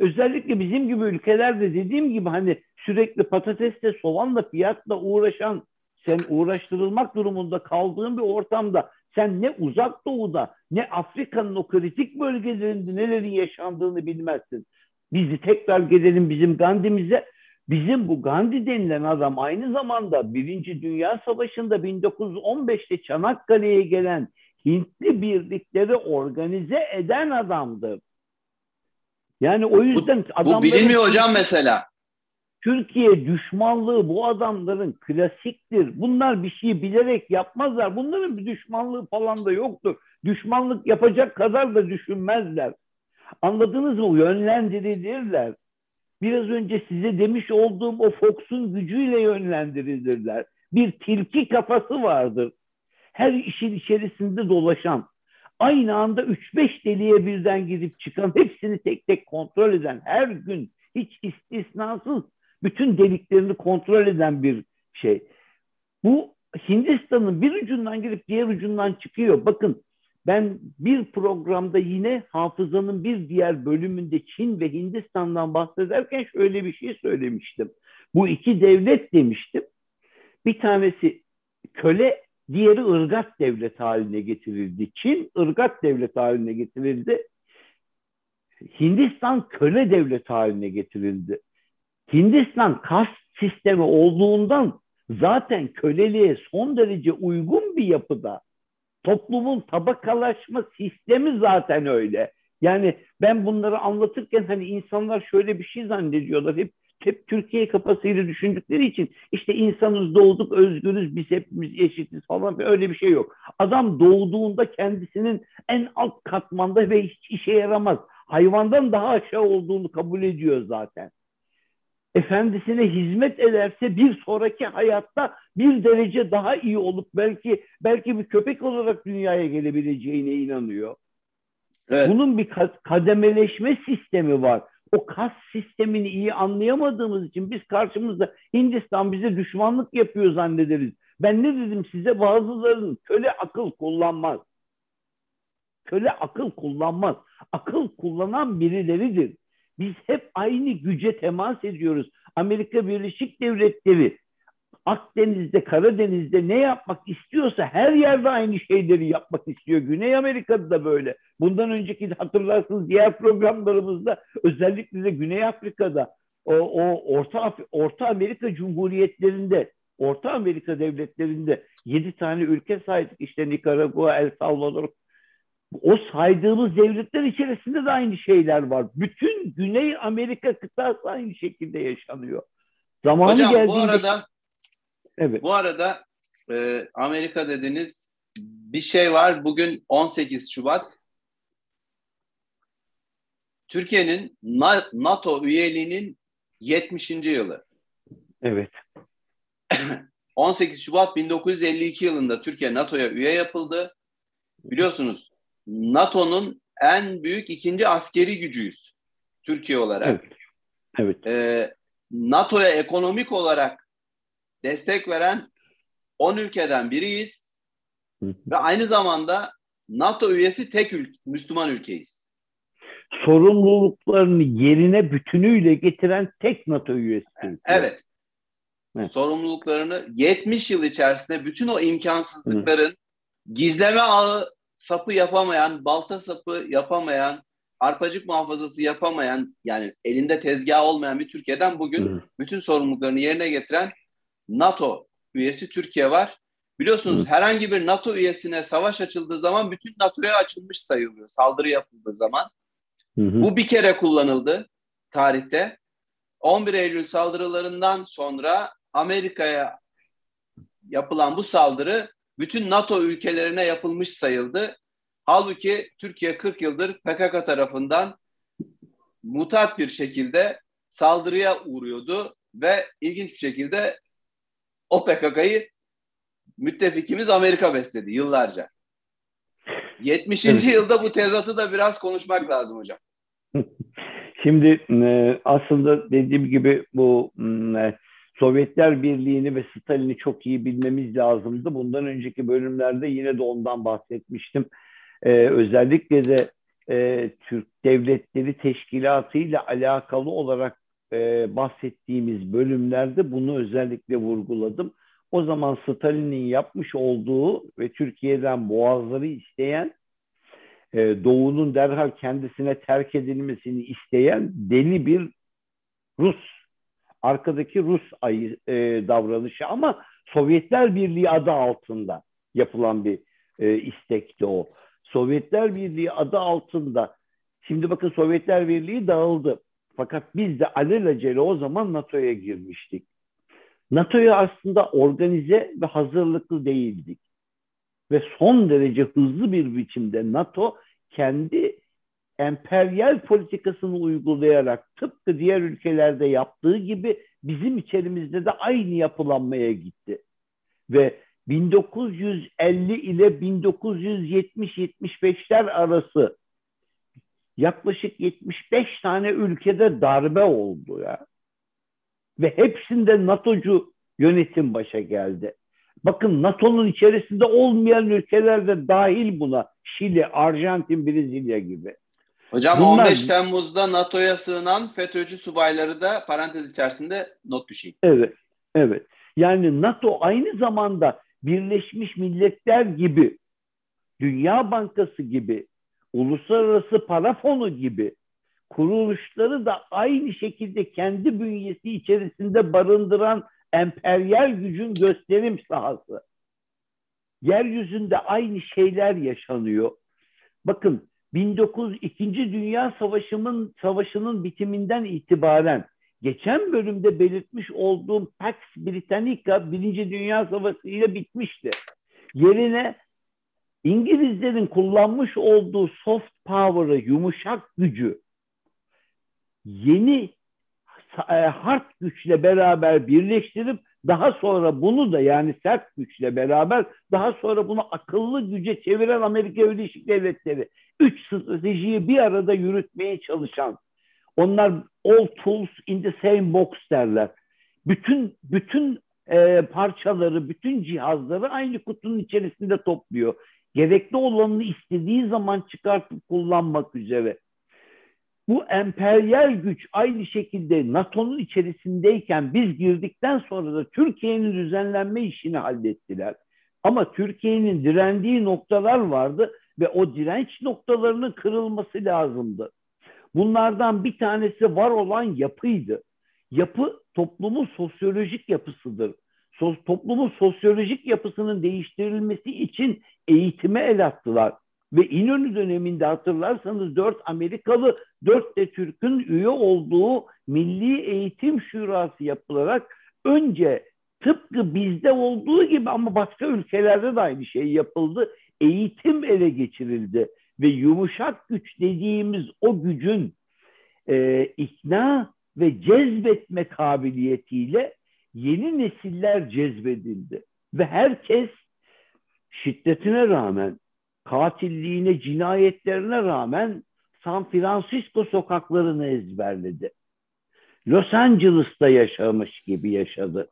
Özellikle bizim gibi ülkelerde dediğim gibi hani sürekli patatesle, soğanla, fiyatla uğraşan, sen uğraştırılmak durumunda kaldığın bir ortamda sen ne uzak doğuda ne Afrika'nın o kritik bölgelerinde nelerin yaşandığını bilmezsin. Bizi tekrar gelelim bizim Gandhi'mize. Bizim bu Gandhi denilen adam aynı zamanda Birinci Dünya Savaşı'nda 1915'te Çanakkale'ye gelen Hintli birlikleri organize eden adamdır. Yani o yüzden bu, bu bilinmiyor hocam mesela. Türkiye düşmanlığı bu adamların klasiktir. Bunlar bir şeyi bilerek yapmazlar. Bunların bir düşmanlığı falan da yoktur. Düşmanlık yapacak kadar da düşünmezler. Anladınız mı? Yönlendirilirler. Biraz önce size demiş olduğum o Fox'un gücüyle yönlendirilirler. Bir tilki kafası vardır. Her işin içerisinde dolaşan, aynı anda 3-5 deliğe birden gidip çıkan, hepsini tek tek kontrol eden, her gün hiç istisnasız bütün deliklerini kontrol eden bir şey. Bu Hindistan'ın bir ucundan girip diğer ucundan çıkıyor. Bakın ben bir programda yine hafızanın bir diğer bölümünde Çin ve Hindistan'dan bahsederken şöyle bir şey söylemiştim. Bu iki devlet demiştim. Bir tanesi köle, diğeri ırgat devlet haline getirildi. Çin ırgat devlet haline getirildi. Hindistan köle devlet haline getirildi. Hindistan kast sistemi olduğundan zaten köleliğe son derece uygun bir yapıda. Toplumun tabakalaşma sistemi zaten öyle. Yani ben bunları anlatırken hani insanlar şöyle bir şey zannediyorlar. Hep hep Türkiye kafasıyla düşündükleri için işte insanız doğduk özgürüz biz hepimiz eşitiz falan öyle bir şey yok. Adam doğduğunda kendisinin en alt katmanda ve hiç işe yaramaz. Hayvandan daha aşağı olduğunu kabul ediyor zaten efendisine hizmet ederse bir sonraki hayatta bir derece daha iyi olup belki belki bir köpek olarak dünyaya gelebileceğine inanıyor. Evet. Bunun bir kademeleşme sistemi var. O kas sistemini iyi anlayamadığımız için biz karşımızda Hindistan bize düşmanlık yapıyor zannederiz. Ben ne dedim size bazılarının köle akıl kullanmaz. Köle akıl kullanmaz. Akıl kullanan birileridir. Biz hep aynı güce temas ediyoruz. Amerika Birleşik Devletleri Akdeniz'de, Karadeniz'de ne yapmak istiyorsa her yerde aynı şeyleri yapmak istiyor. Güney Amerika'da da böyle. Bundan önceki hatırlarsınız diğer programlarımızda özellikle de Güney Afrika'da o, o Orta, Orta Amerika Cumhuriyetlerinde Orta Amerika devletlerinde yedi tane ülke saydık. İşte Nikaragua, El Salvador. O saydığımız devletler içerisinde de aynı şeyler var. Bütün Güney Amerika kıtası aynı şekilde yaşanıyor. Zamanı Hocam geldiğinde... bu arada evet. bu arada e, Amerika dediniz bir şey var. Bugün 18 Şubat. Türkiye'nin NATO üyeliğinin 70. yılı. Evet. 18 Şubat 1952 yılında Türkiye NATO'ya üye yapıldı. Biliyorsunuz NATO'nun en büyük ikinci askeri gücüyüz Türkiye olarak. Evet. evet. Ee, NATO'ya ekonomik olarak destek veren 10 ülkeden biriyiz. Ve aynı zamanda NATO üyesi tek ül Müslüman ülkeyiz. Sorumluluklarını yerine bütünüyle getiren tek NATO üyesi. Evet. evet. Sorumluluklarını 70 yıl içerisinde bütün o imkansızlıkların Hı. gizleme ağı sapı yapamayan, balta sapı yapamayan, arpacık muhafazası yapamayan yani elinde tezgah olmayan bir Türkiye'den bugün Hı. bütün sorumluluklarını yerine getiren NATO üyesi Türkiye var. Biliyorsunuz herhangi bir NATO üyesine savaş açıldığı zaman bütün NATO'ya açılmış sayılıyor. Saldırı yapıldığı zaman. Hı hı. Bu bir kere kullanıldı tarihte. 11 Eylül saldırılarından sonra Amerika'ya yapılan bu saldırı bütün NATO ülkelerine yapılmış sayıldı. Halbuki Türkiye 40 yıldır PKK tarafından mutat bir şekilde saldırıya uğruyordu ve ilginç bir şekilde o PKK'yı müttefikimiz Amerika besledi yıllarca. 70. Evet. yılda bu tezatı da biraz konuşmak lazım hocam. Şimdi e, aslında dediğim gibi bu e, Sovyetler Birliği'ni ve Stalin'i çok iyi bilmemiz lazımdı. Bundan önceki bölümlerde yine de ondan bahsetmiştim. Ee, özellikle de e, Türk Devletleri Teşkilatı ile alakalı olarak e, bahsettiğimiz bölümlerde bunu özellikle vurguladım. O zaman Stalin'in yapmış olduğu ve Türkiye'den boğazları isteyen, e, Doğu'nun derhal kendisine terk edilmesini isteyen deli bir Rus arkadaki Rus ayı, e, davranışı ama Sovyetler Birliği adı altında yapılan bir e, istekti o. Sovyetler Birliği adı altında şimdi bakın Sovyetler Birliği dağıldı. Fakat biz de alelacele o zaman NATO'ya girmiştik. NATO'ya aslında organize ve hazırlıklı değildik. Ve son derece hızlı bir biçimde NATO kendi emperyal politikasını uygulayarak tıpkı diğer ülkelerde yaptığı gibi bizim içerimizde de aynı yapılanmaya gitti. Ve 1950 ile 1970-75'ler arası yaklaşık 75 tane ülkede darbe oldu ya. Ve hepsinde NATO'cu yönetim başa geldi. Bakın NATO'nun içerisinde olmayan ülkeler de dahil buna. Şili, Arjantin, Brezilya gibi. Hocam Bunlar, 15 Temmuz'da NATO'ya sığınan FETÖ'cü subayları da parantez içerisinde not düşeyim. Evet, evet. Yani NATO aynı zamanda Birleşmiş Milletler gibi, Dünya Bankası gibi, Uluslararası Para Fonu gibi kuruluşları da aynı şekilde kendi bünyesi içerisinde barındıran emperyal gücün gösterim sahası. Yeryüzünde aynı şeyler yaşanıyor. Bakın 1902. Dünya Savaşı'nın savaşının bitiminden itibaren geçen bölümde belirtmiş olduğum Pax Britannica Birinci Dünya Savaşı ile bitmişti. Yerine İngilizlerin kullanmış olduğu soft power'ı, yumuşak gücü yeni e, hard güçle beraber birleştirip daha sonra bunu da yani sert güçle beraber daha sonra bunu akıllı güce çeviren Amerika Birleşik Devletleri üç stratejiyi bir arada yürütmeye çalışan onlar all tools in the same box derler. Bütün bütün e, parçaları, bütün cihazları aynı kutunun içerisinde topluyor. Gerekli olanını istediği zaman çıkartıp kullanmak üzere. Bu emperyal güç aynı şekilde NATO'nun içerisindeyken biz girdikten sonra da Türkiye'nin düzenlenme işini hallettiler. Ama Türkiye'nin direndiği noktalar vardı ve o direnç noktalarının kırılması lazımdı. Bunlardan bir tanesi var olan yapıydı. Yapı toplumun sosyolojik yapısıdır. So toplumun sosyolojik yapısının değiştirilmesi için eğitime el attılar. Ve İnönü döneminde hatırlarsanız dört Amerikalı, dört de Türk'ün üye olduğu Milli Eğitim Şurası yapılarak önce tıpkı bizde olduğu gibi ama başka ülkelerde de aynı şey yapıldı. Eğitim ele geçirildi ve yumuşak güç dediğimiz o gücün e, ikna ve cezbetme kabiliyetiyle yeni nesiller cezbedildi. Ve herkes şiddetine rağmen, katilliğine, cinayetlerine rağmen San Francisco sokaklarını ezberledi. Los Angeles'ta yaşamış gibi yaşadı.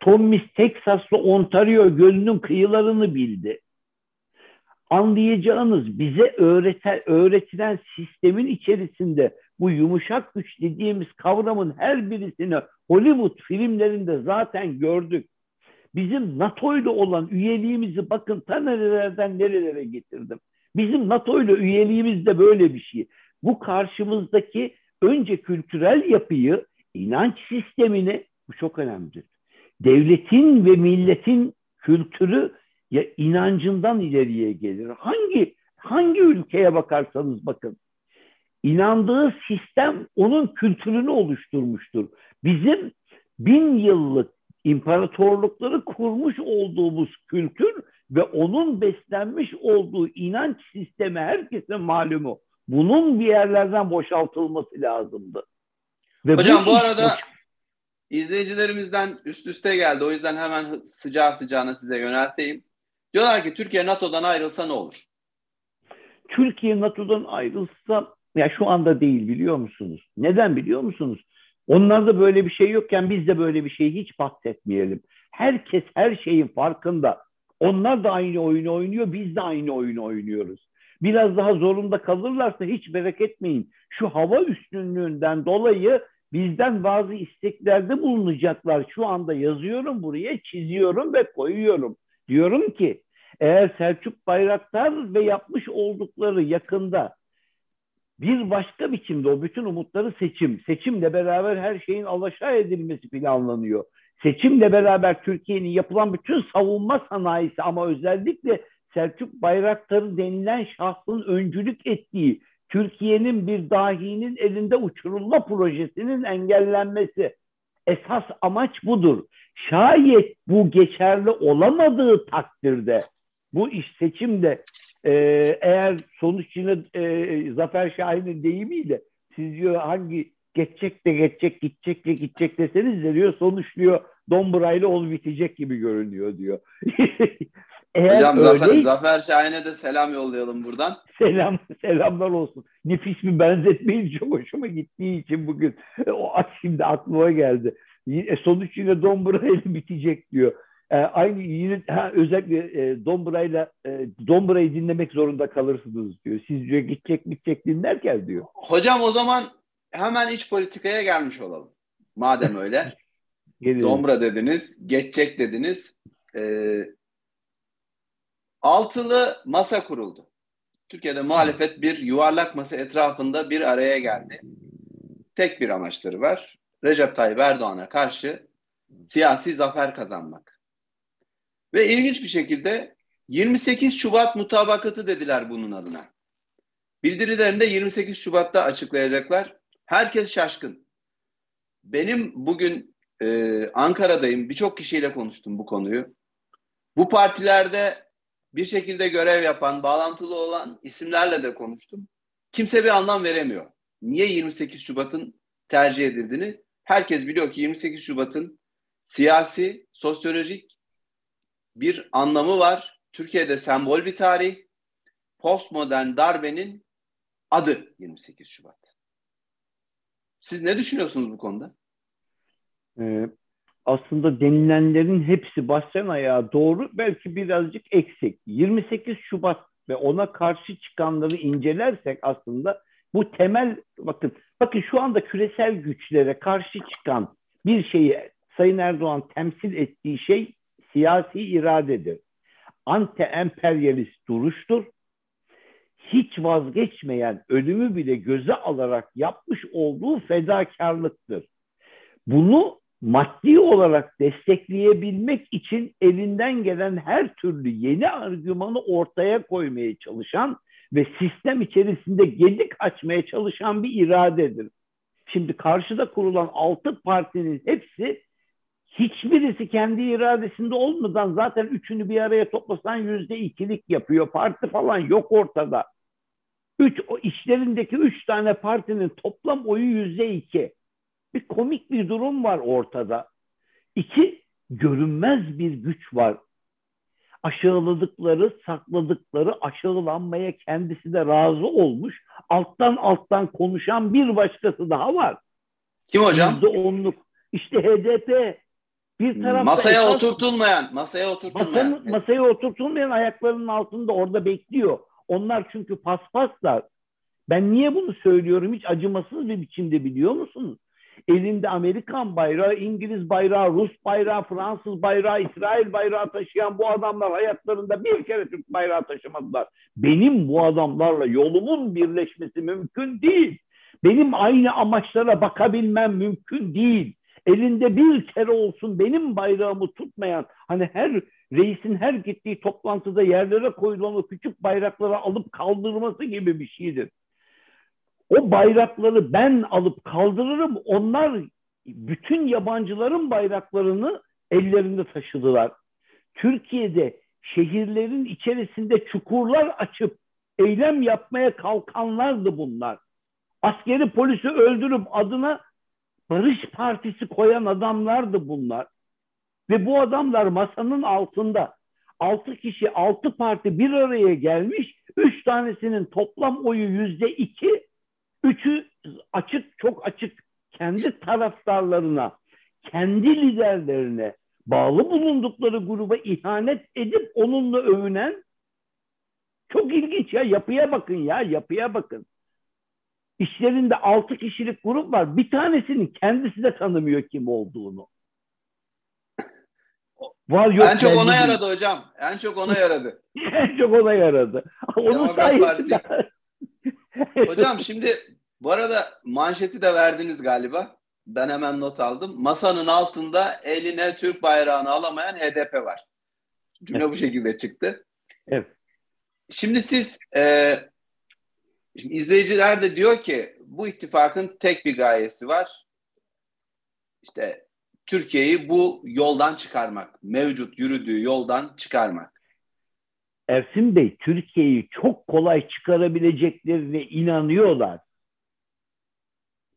Thomas Texas'ta Ontario gölünün kıyılarını bildi. Anlayacağınız bize öğreten, öğretilen sistemin içerisinde bu yumuşak güç dediğimiz kavramın her birisini Hollywood filmlerinde zaten gördük. Bizim NATO ile olan üyeliğimizi bakın ta nerelerden nerelere getirdim. Bizim NATO ile üyeliğimiz de böyle bir şey. Bu karşımızdaki önce kültürel yapıyı, inanç sistemini, bu çok önemlidir. Devletin ve milletin kültürü ya inancından ileriye gelir. Hangi hangi ülkeye bakarsanız bakın inandığı sistem onun kültürünü oluşturmuştur. Bizim bin yıllık imparatorlukları kurmuş olduğumuz kültür ve onun beslenmiş olduğu inanç sistemi herkese malumu. Bunun bir yerlerden boşaltılması lazımdı. Ve Hocam bu, bu arada boş... izleyicilerimizden üst üste geldi. O yüzden hemen sıcağı sıcağına size yönelteyim. Diyorlar ki Türkiye NATO'dan ayrılsa ne olur? Türkiye NATO'dan ayrılsa ya şu anda değil biliyor musunuz? Neden biliyor musunuz? Onlarda böyle bir şey yokken biz de böyle bir şeyi hiç bahsetmeyelim. Herkes her şeyin farkında. Onlar da aynı oyunu oynuyor, biz de aynı oyunu oynuyoruz. Biraz daha zorunda kalırlarsa hiç merak etmeyin. Şu hava üstünlüğünden dolayı bizden bazı isteklerde bulunacaklar. Şu anda yazıyorum buraya, çiziyorum ve koyuyorum. Diyorum ki eğer Selçuk Bayraktar ve yapmış oldukları yakında bir başka biçimde o bütün umutları seçim. Seçimle beraber her şeyin alaşağı edilmesi planlanıyor. Seçimle beraber Türkiye'nin yapılan bütün savunma sanayisi ama özellikle Selçuk Bayraktarı denilen şahsın öncülük ettiği Türkiye'nin bir dahinin elinde uçurulma projesinin engellenmesi. Esas amaç budur. Şayet bu geçerli olamadığı takdirde bu iş seçimde e, eğer sonuç yine e, Zafer Şahin'in deyimiyle siz diyor hangi geçecek de geçecek gidecek de gidecek deseniz de diyor sonuç diyor Domburay'la ol bitecek gibi görünüyor diyor. Eğer Hocam öyle, Zafer, Zafer Şahin'e de selam yollayalım buradan. Selam, selamlar olsun. Nefis bir benzetmeyi çok hoşuma gittiği için bugün o şimdi aklıma geldi. E, sonuç yine Domburay'la bitecek diyor. E, aynı yine ha, özellikle e, Dombra'yla e, Dombra'yı dinlemek zorunda kalırsınız diyor. Siz diyor gidecek gidecek dinlerken diyor. Hocam o zaman hemen iç politikaya gelmiş olalım. Madem öyle. Dombra dediniz, geçecek dediniz. Ee, altılı masa kuruldu. Türkiye'de muhalefet bir yuvarlak masa etrafında bir araya geldi. Tek bir amaçları var. Recep Tayyip Erdoğan'a karşı siyasi zafer kazanmak. Ve ilginç bir şekilde 28 Şubat mutabakatı dediler bunun adına. Bildirilerinde 28 Şubat'ta açıklayacaklar. Herkes şaşkın. Benim bugün e, Ankara'dayım. Birçok kişiyle konuştum bu konuyu. Bu partilerde bir şekilde görev yapan, bağlantılı olan isimlerle de konuştum. Kimse bir anlam veremiyor. Niye 28 Şubat'ın tercih edildiğini herkes biliyor ki 28 Şubat'ın siyasi, sosyolojik bir anlamı var. Türkiye'de sembol bir tarih. Postmodern darbenin adı 28 Şubat. Siz ne düşünüyorsunuz bu konuda? Ee, aslında denilenlerin hepsi basın ayağı doğru belki birazcık eksik. 28 Şubat ve ona karşı çıkanları incelersek aslında bu temel bakın bakın şu anda küresel güçlere karşı çıkan bir şeyi Sayın Erdoğan temsil ettiği şey siyasi iradedir. Anti-emperyalist duruştur. Hiç vazgeçmeyen, ölümü bile göze alarak yapmış olduğu fedakarlıktır. Bunu maddi olarak destekleyebilmek için elinden gelen her türlü yeni argümanı ortaya koymaya çalışan ve sistem içerisinde gedik açmaya çalışan bir iradedir. Şimdi karşıda kurulan altı partinin hepsi hiçbirisi kendi iradesinde olmadan zaten üçünü bir araya toplasan yüzde ikilik yapıyor. Parti falan yok ortada. Üç, o işlerindeki üç tane partinin toplam oyu yüzde iki. Bir komik bir durum var ortada. İki, görünmez bir güç var. Aşağıladıkları, sakladıkları, aşağılanmaya kendisi de razı olmuş. Alttan alttan konuşan bir başkası daha var. Kim hocam? Yüzde onluk. İşte HDP. Bir tarafta masaya esas, oturtulmayan, masaya oturtulmayan. Masanın, masaya oturtulmayan ayaklarının altında orada bekliyor. Onlar çünkü paspaslar. Ben niye bunu söylüyorum hiç acımasız bir biçimde biliyor musunuz? elinde Amerikan bayrağı, İngiliz bayrağı, Rus bayrağı, Fransız bayrağı, İsrail bayrağı taşıyan bu adamlar hayatlarında bir kere Türk bayrağı taşımadılar. Benim bu adamlarla yolumun birleşmesi mümkün değil. Benim aynı amaçlara bakabilmem mümkün değil. Elinde bir kere olsun benim bayrağımı tutmayan, hani her reisin her gittiği toplantıda yerlere koyulan o küçük bayrakları alıp kaldırması gibi bir şeydir. O bayrakları ben alıp kaldırırım. Onlar bütün yabancıların bayraklarını ellerinde taşıdılar. Türkiye'de şehirlerin içerisinde çukurlar açıp eylem yapmaya kalkanlardı bunlar. Askeri polisi öldürüp adına Barış Partisi koyan adamlardı bunlar. Ve bu adamlar masanın altında altı kişi, altı parti bir araya gelmiş. Üç tanesinin toplam oyu yüzde iki, Üçü açık, çok açık kendi taraftarlarına, kendi liderlerine bağlı bulundukları gruba ihanet edip onunla övünen çok ilginç ya yapıya bakın ya yapıya bakın. İşlerinde altı kişilik grup var. Bir tanesinin kendisi de tanımıyor kim olduğunu. Var yok en çok ona değil. yaradı hocam. En çok ona yaradı. en çok ona yaradı. Onun sayesinde Hocam şimdi bu arada manşeti de verdiniz galiba. Ben hemen not aldım. Masanın altında eline Türk bayrağını alamayan HDP var. Cümle evet. bu şekilde çıktı. Evet. Şimdi siz e, şimdi izleyiciler de diyor ki bu ittifakın tek bir gayesi var. İşte Türkiye'yi bu yoldan çıkarmak. Mevcut yürüdüğü yoldan çıkarmak. Ersin Bey Türkiye'yi çok kolay çıkarabileceklerine inanıyorlar.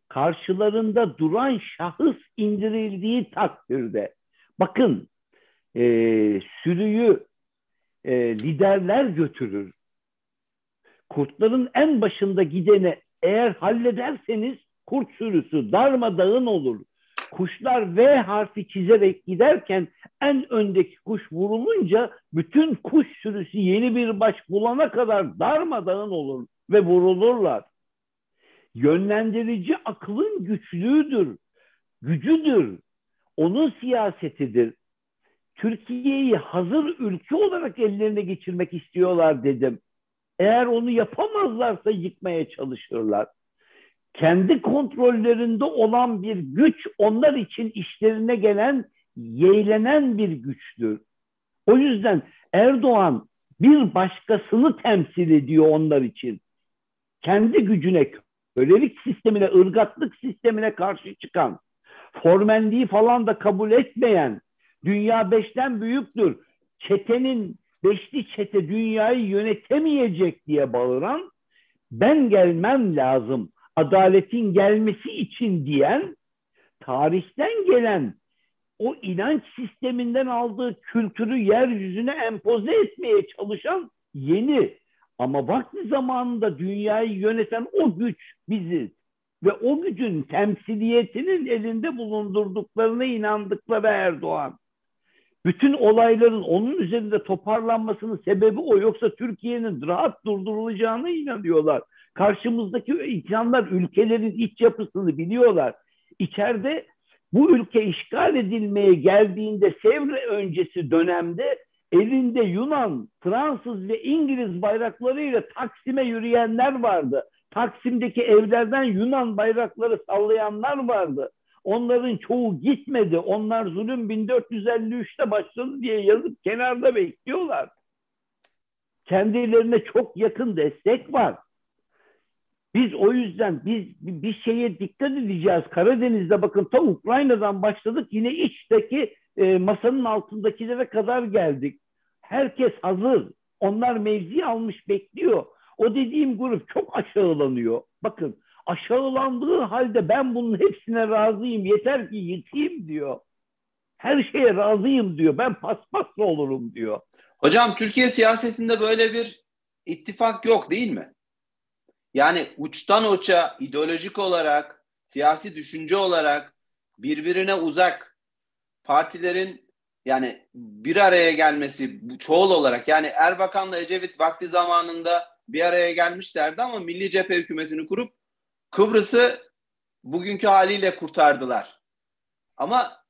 Karşılarında duran şahıs indirildiği takdirde bakın e, sürüyü e, liderler götürür. Kurtların en başında gidene eğer hallederseniz kurt sürüsü darmadağın olur. Kuşlar V harfi çizerek giderken en öndeki kuş vurulunca bütün kuş sürüsü yeni bir baş bulana kadar darmadağın olur ve vurulurlar. Yönlendirici akılın güçlüğüdür, gücüdür, onun siyasetidir. Türkiye'yi hazır ülke olarak ellerine geçirmek istiyorlar dedim. Eğer onu yapamazlarsa yıkmaya çalışırlar kendi kontrollerinde olan bir güç onlar için işlerine gelen, yeğlenen bir güçtür. O yüzden Erdoğan bir başkasını temsil ediyor onlar için. Kendi gücüne, kölelik sistemine, ırgatlık sistemine karşı çıkan, formenliği falan da kabul etmeyen, dünya beşten büyüktür, çetenin, beşli çete dünyayı yönetemeyecek diye bağıran, ben gelmem lazım, adaletin gelmesi için diyen tarihten gelen o inanç sisteminden aldığı kültürü yeryüzüne empoze etmeye çalışan yeni ama vakti zamanında dünyayı yöneten o güç biziz. ve o gücün temsiliyetinin elinde bulundurduklarına inandıkları Erdoğan. Bütün olayların onun üzerinde toparlanmasının sebebi o. Yoksa Türkiye'nin rahat durdurulacağına inanıyorlar. Karşımızdaki insanlar ülkelerin iç yapısını biliyorlar. İçeride bu ülke işgal edilmeye geldiğinde Sevre öncesi dönemde elinde Yunan, Fransız ve İngiliz bayraklarıyla Taksim'e yürüyenler vardı. Taksim'deki evlerden Yunan bayrakları sallayanlar vardı. Onların çoğu gitmedi. Onlar zulüm 1453'te başladı diye yazıp kenarda bekliyorlar. Kendilerine çok yakın destek var. Biz o yüzden biz bir şeye dikkat edeceğiz. Karadeniz'de bakın ta Ukrayna'dan başladık yine içteki e, masanın altındakilere kadar geldik. Herkes hazır. Onlar mevzi almış bekliyor. O dediğim grup çok aşağılanıyor. Bakın aşağılandığı halde ben bunun hepsine razıyım. Yeter ki yıkayım diyor. Her şeye razıyım diyor. Ben paspasla olurum diyor. Hocam Türkiye siyasetinde böyle bir ittifak yok değil mi? Yani uçtan uça ideolojik olarak, siyasi düşünce olarak birbirine uzak partilerin yani bir araya gelmesi çoğul olarak yani Erbakan'la Ecevit vakti zamanında bir araya gelmişlerdi ama Milli Cephe hükümetini kurup Kıbrıs'ı bugünkü haliyle kurtardılar. Ama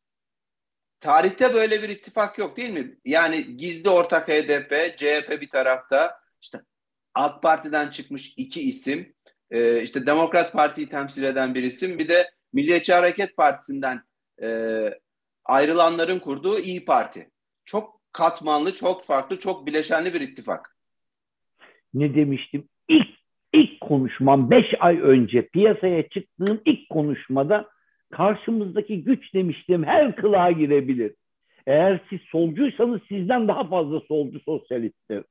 tarihte böyle bir ittifak yok değil mi? Yani gizli ortak HDP, CHP bir tarafta, işte AK Parti'den çıkmış iki isim, e, işte Demokrat Parti'yi temsil eden bir isim, bir de Milliyetçi Hareket Partisi'nden e, ayrılanların kurduğu İyi Parti. Çok katmanlı, çok farklı, çok bileşenli bir ittifak. Ne demiştim? İlk ilk konuşmam 5 ay önce piyasaya çıktığım ilk konuşmada karşımızdaki güç demiştim her kılığa girebilir. Eğer siz solcuysanız sizden daha fazla solcu sosyalisttir.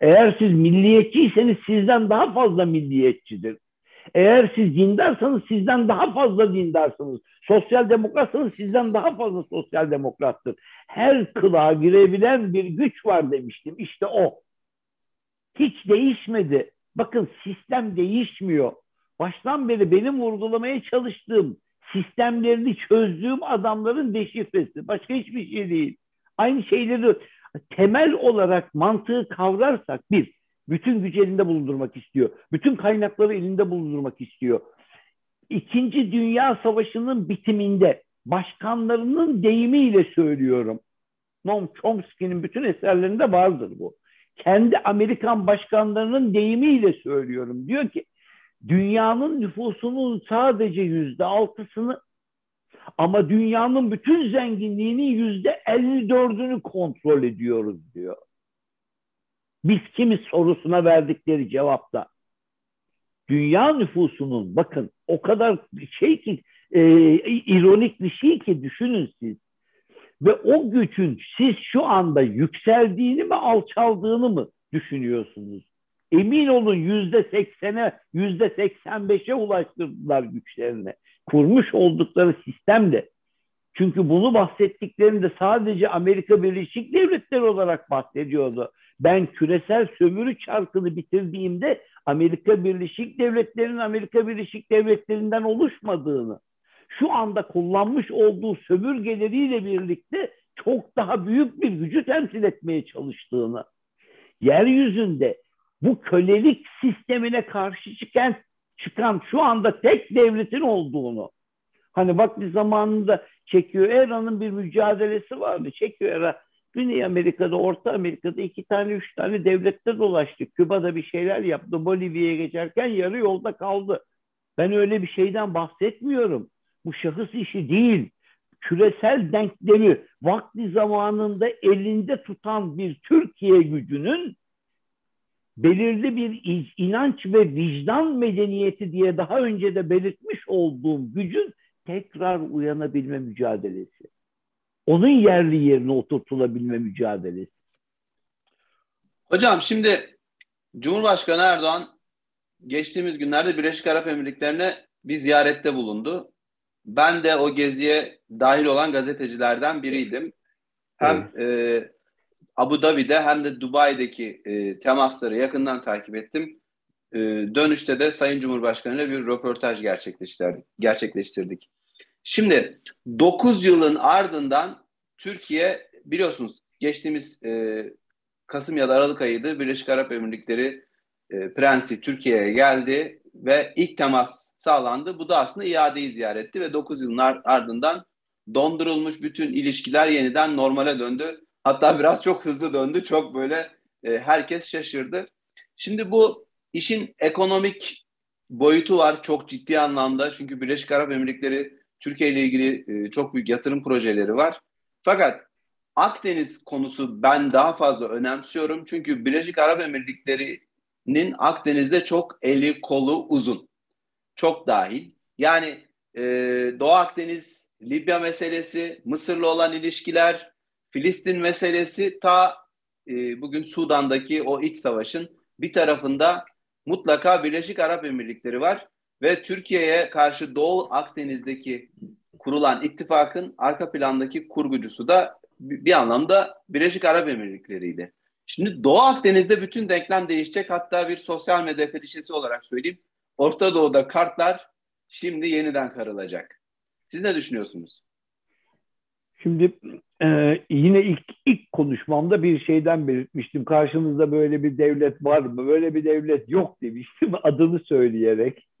Eğer siz milliyetçiyseniz sizden daha fazla milliyetçidir. Eğer siz dindarsanız sizden daha fazla dindarsınız. Sosyal demokratsanız sizden daha fazla sosyal demokrattır. Her kılığa girebilen bir güç var demiştim. İşte o. Hiç değişmedi. Bakın sistem değişmiyor. Baştan beri benim vurgulamaya çalıştığım sistemlerini çözdüğüm adamların deşifresi. Başka hiçbir şey değil. Aynı şeyleri temel olarak mantığı kavrarsak bir, bütün gücü elinde bulundurmak istiyor. Bütün kaynakları elinde bulundurmak istiyor. İkinci Dünya Savaşı'nın bitiminde başkanlarının deyimiyle söylüyorum. Noam Chomsky'nin bütün eserlerinde vardır bu. Kendi Amerikan başkanlarının deyimiyle söylüyorum. Diyor ki dünyanın nüfusunun sadece yüzde altısını ama dünyanın bütün zenginliğinin yüzde 54'ünü kontrol ediyoruz diyor. Biz kimiz sorusuna verdikleri cevapta. Dünya nüfusunun bakın o kadar şey ki e, ironik bir şey ki düşünün siz. Ve o gücün siz şu anda yükseldiğini mi alçaldığını mı düşünüyorsunuz? Emin olun yüzde seksene, yüzde seksen beşe ulaştırdılar güçlerini kurmuş oldukları sistemde çünkü bunu bahsettiklerinde sadece Amerika Birleşik Devletleri olarak bahsediyordu. Ben küresel sömürü çarkını bitirdiğimde Amerika Birleşik Devletleri'nin Amerika Birleşik Devletleri'nden oluşmadığını, şu anda kullanmış olduğu sömürgeleriyle birlikte çok daha büyük bir gücü temsil etmeye çalıştığını, yeryüzünde bu kölelik sistemine karşı çıkan çıkan şu anda tek devletin olduğunu hani vakti zamanında çekiyor Era'nın bir mücadelesi vardı. Çekiyor Era Güney Amerika'da, Orta Amerika'da iki tane, üç tane devlette dolaştı. Küba'da bir şeyler yaptı. Bolivya'ya geçerken yarı yolda kaldı. Ben öyle bir şeyden bahsetmiyorum. Bu şahıs işi değil. Küresel denklemi vakti zamanında elinde tutan bir Türkiye gücünün belirli bir inanç ve vicdan medeniyeti diye daha önce de belirtmiş olduğum gücün tekrar uyanabilme mücadelesi. Onun yerli yerine oturtulabilme mücadelesi. Hocam şimdi Cumhurbaşkanı Erdoğan geçtiğimiz günlerde Birleşik Arap Emirlikleri'ne bir ziyarette bulundu. Ben de o geziye dahil olan gazetecilerden biriydim. Hem evet. e, Abu Dhabi'de hem de Dubai'deki e, temasları yakından takip ettim. E, dönüşte de Sayın Cumhurbaşkanı ile bir röportaj gerçekleştirdik. gerçekleştirdik. Şimdi 9 yılın ardından Türkiye biliyorsunuz geçtiğimiz e, Kasım ya da Aralık ayıydı Birleşik Arap Emirlikleri e, Prensi Türkiye'ye geldi ve ilk temas sağlandı. Bu da aslında iadeyi ziyaretti ve 9 yılın ardından dondurulmuş bütün ilişkiler yeniden normale döndü. Hatta biraz çok hızlı döndü. Çok böyle e, herkes şaşırdı. Şimdi bu işin ekonomik boyutu var çok ciddi anlamda. Çünkü Birleşik Arap Emirlikleri Türkiye ile ilgili e, çok büyük yatırım projeleri var. Fakat Akdeniz konusu ben daha fazla önemsiyorum. Çünkü Birleşik Arap Emirlikleri'nin Akdeniz'de çok eli kolu uzun. Çok dahil. Yani e, Doğu Akdeniz, Libya meselesi, Mısır'la olan ilişkiler, Filistin meselesi ta e, bugün Sudan'daki o iç savaşın bir tarafında mutlaka Birleşik Arap Emirlikleri var ve Türkiye'ye karşı Doğu Akdeniz'deki kurulan ittifakın arka plandaki kurgucusu da bir anlamda Birleşik Arap Emirlikleri'ydi. Şimdi Doğu Akdeniz'de bütün denklem değişecek. Hatta bir sosyal medya fetişesi olarak söyleyeyim. Orta Doğu'da kartlar şimdi yeniden karılacak. Siz ne düşünüyorsunuz? Şimdi e, yine ilk ilk konuşmamda bir şeyden belirtmiştim. Karşınızda böyle bir devlet var mı? Böyle bir devlet yok demiştim adını söyleyerek.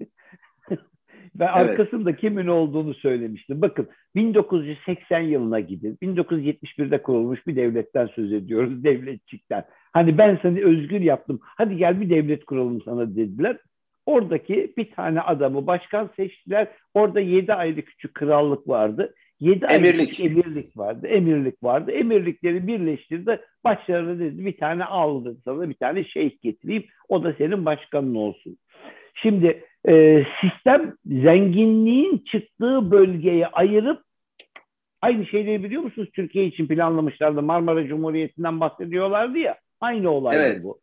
Ve evet. arkasında kimin olduğunu söylemiştim. Bakın 1980 yılına gidin. 1971'de kurulmuş bir devletten söz ediyoruz. Devletçikten. Hani ben seni özgür yaptım. Hadi gel bir devlet kuralım sana dediler. Oradaki bir tane adamı başkan seçtiler. Orada yedi ayrı küçük krallık vardı. Yedi emirlik. ayrı emirlik vardı. Emirlik vardı. Emirlikleri birleştirdi. Başlarına dedi bir tane aldı sana bir tane şeyh getireyim. O da senin başkanın olsun. Şimdi e, sistem zenginliğin çıktığı bölgeye ayırıp aynı şeyleri biliyor musunuz? Türkiye için planlamışlardı. Marmara Cumhuriyeti'nden bahsediyorlardı ya. Aynı olay evet. bu.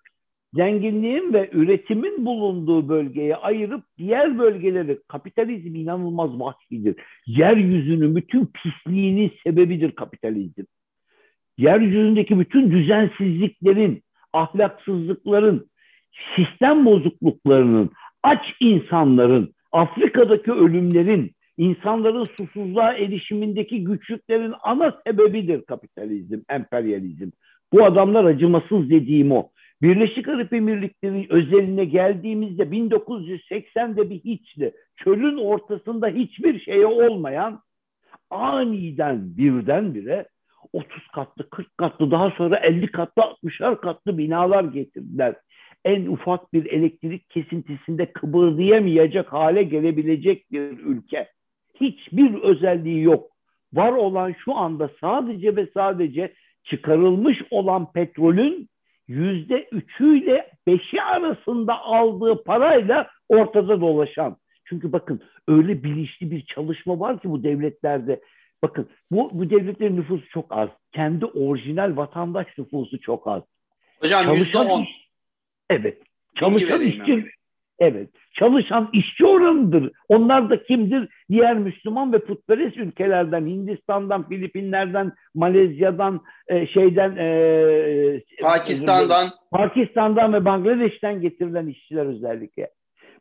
Zenginliğin ve üretimin bulunduğu bölgeye ayırıp diğer bölgeleri kapitalizm inanılmaz vahşidir. Yeryüzünün bütün pisliğinin sebebidir kapitalizm. Yeryüzündeki bütün düzensizliklerin, ahlaksızlıkların, sistem bozukluklarının, aç insanların, Afrika'daki ölümlerin, insanların susuzluğa erişimindeki güçlüklerin ana sebebidir kapitalizm, emperyalizm. Bu adamlar acımasız dediğim o. Birleşik Arap Emirlikleri özeline geldiğimizde 1980'de bir hiçti. Çölün ortasında hiçbir şeye olmayan aniden birdenbire 30 katlı, 40 katlı daha sonra 50 katlı, 60'ar katlı binalar getirdiler en ufak bir elektrik kesintisinde kıpırdayamayacak hale gelebilecek bir ülke. Hiçbir özelliği yok. Var olan şu anda sadece ve sadece çıkarılmış olan petrolün yüzde üçüyle beşi arasında aldığı parayla ortada dolaşan. Çünkü bakın öyle bilinçli bir çalışma var ki bu devletlerde. Bakın bu, bu devletlerin nüfusu çok az. Kendi orijinal vatandaş nüfusu çok az. Hocam yüzde on. Evet. Çalışan işçi Evet. Çalışan işçi oranıdır. Onlar da kimdir? Diğer Müslüman ve putperest ülkelerden, Hindistan'dan, Filipinler'den, Malezya'dan, e, şeyden, e, Pakistan'dan, Pakistan'dan ve Bangladeş'ten getirilen işçiler özellikle.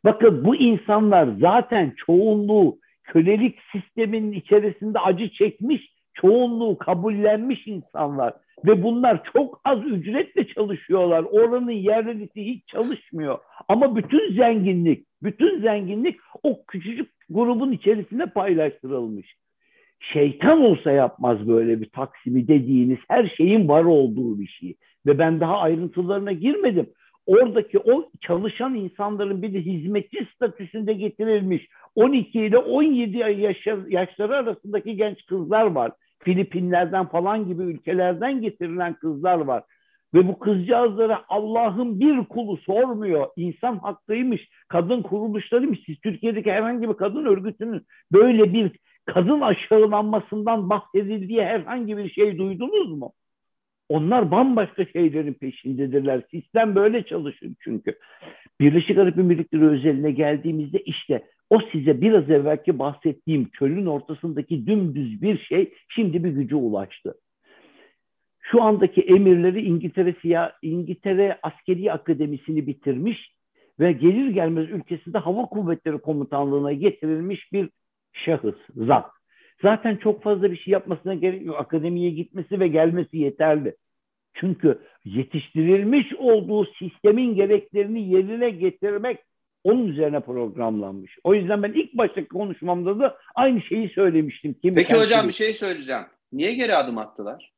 Bakın bu insanlar zaten çoğunluğu kölelik sisteminin içerisinde acı çekmiş, çoğunluğu kabullenmiş insanlar. Ve bunlar çok az ücretle çalışıyorlar. Oranın yerlisi hiç çalışmıyor. Ama bütün zenginlik, bütün zenginlik o küçücük grubun içerisinde paylaştırılmış. Şeytan olsa yapmaz böyle bir taksimi dediğiniz her şeyin var olduğu bir şey. Ve ben daha ayrıntılarına girmedim. Oradaki o çalışan insanların bir de hizmetçi statüsünde getirilmiş 12 ile 17 yaş, yaşları arasındaki genç kızlar var. Filipinlerden falan gibi ülkelerden getirilen kızlar var. Ve bu kızcağızlara Allah'ın bir kulu sormuyor. İnsan hakkıymış, kadın kuruluşlarıymış. Siz Türkiye'deki herhangi bir kadın örgütünün böyle bir kadın aşağılanmasından bahsedildiği herhangi bir şey duydunuz mu? Onlar bambaşka şeylerin peşindedirler. Sistem böyle çalışır çünkü. Birleşik Arap Emirlikleri özeline geldiğimizde işte o size biraz evvelki bahsettiğim çölün ortasındaki dümdüz bir şey şimdi bir gücü ulaştı. Şu andaki emirleri İngiltere, Siya, İngiltere Askeri Akademisi'ni bitirmiş ve gelir gelmez ülkesinde hava kuvvetleri komutanlığına getirilmiş bir şahıs, zat. Zaten çok fazla bir şey yapmasına gerek yok. Akademiye gitmesi ve gelmesi yeterli. Çünkü yetiştirilmiş olduğu sistemin gereklerini yerine getirmek onun üzerine programlanmış. O yüzden ben ilk baştaki konuşmamda da aynı şeyi söylemiştim. Kim Peki hocam bir şey söyleyeceğim. Niye geri adım attılar?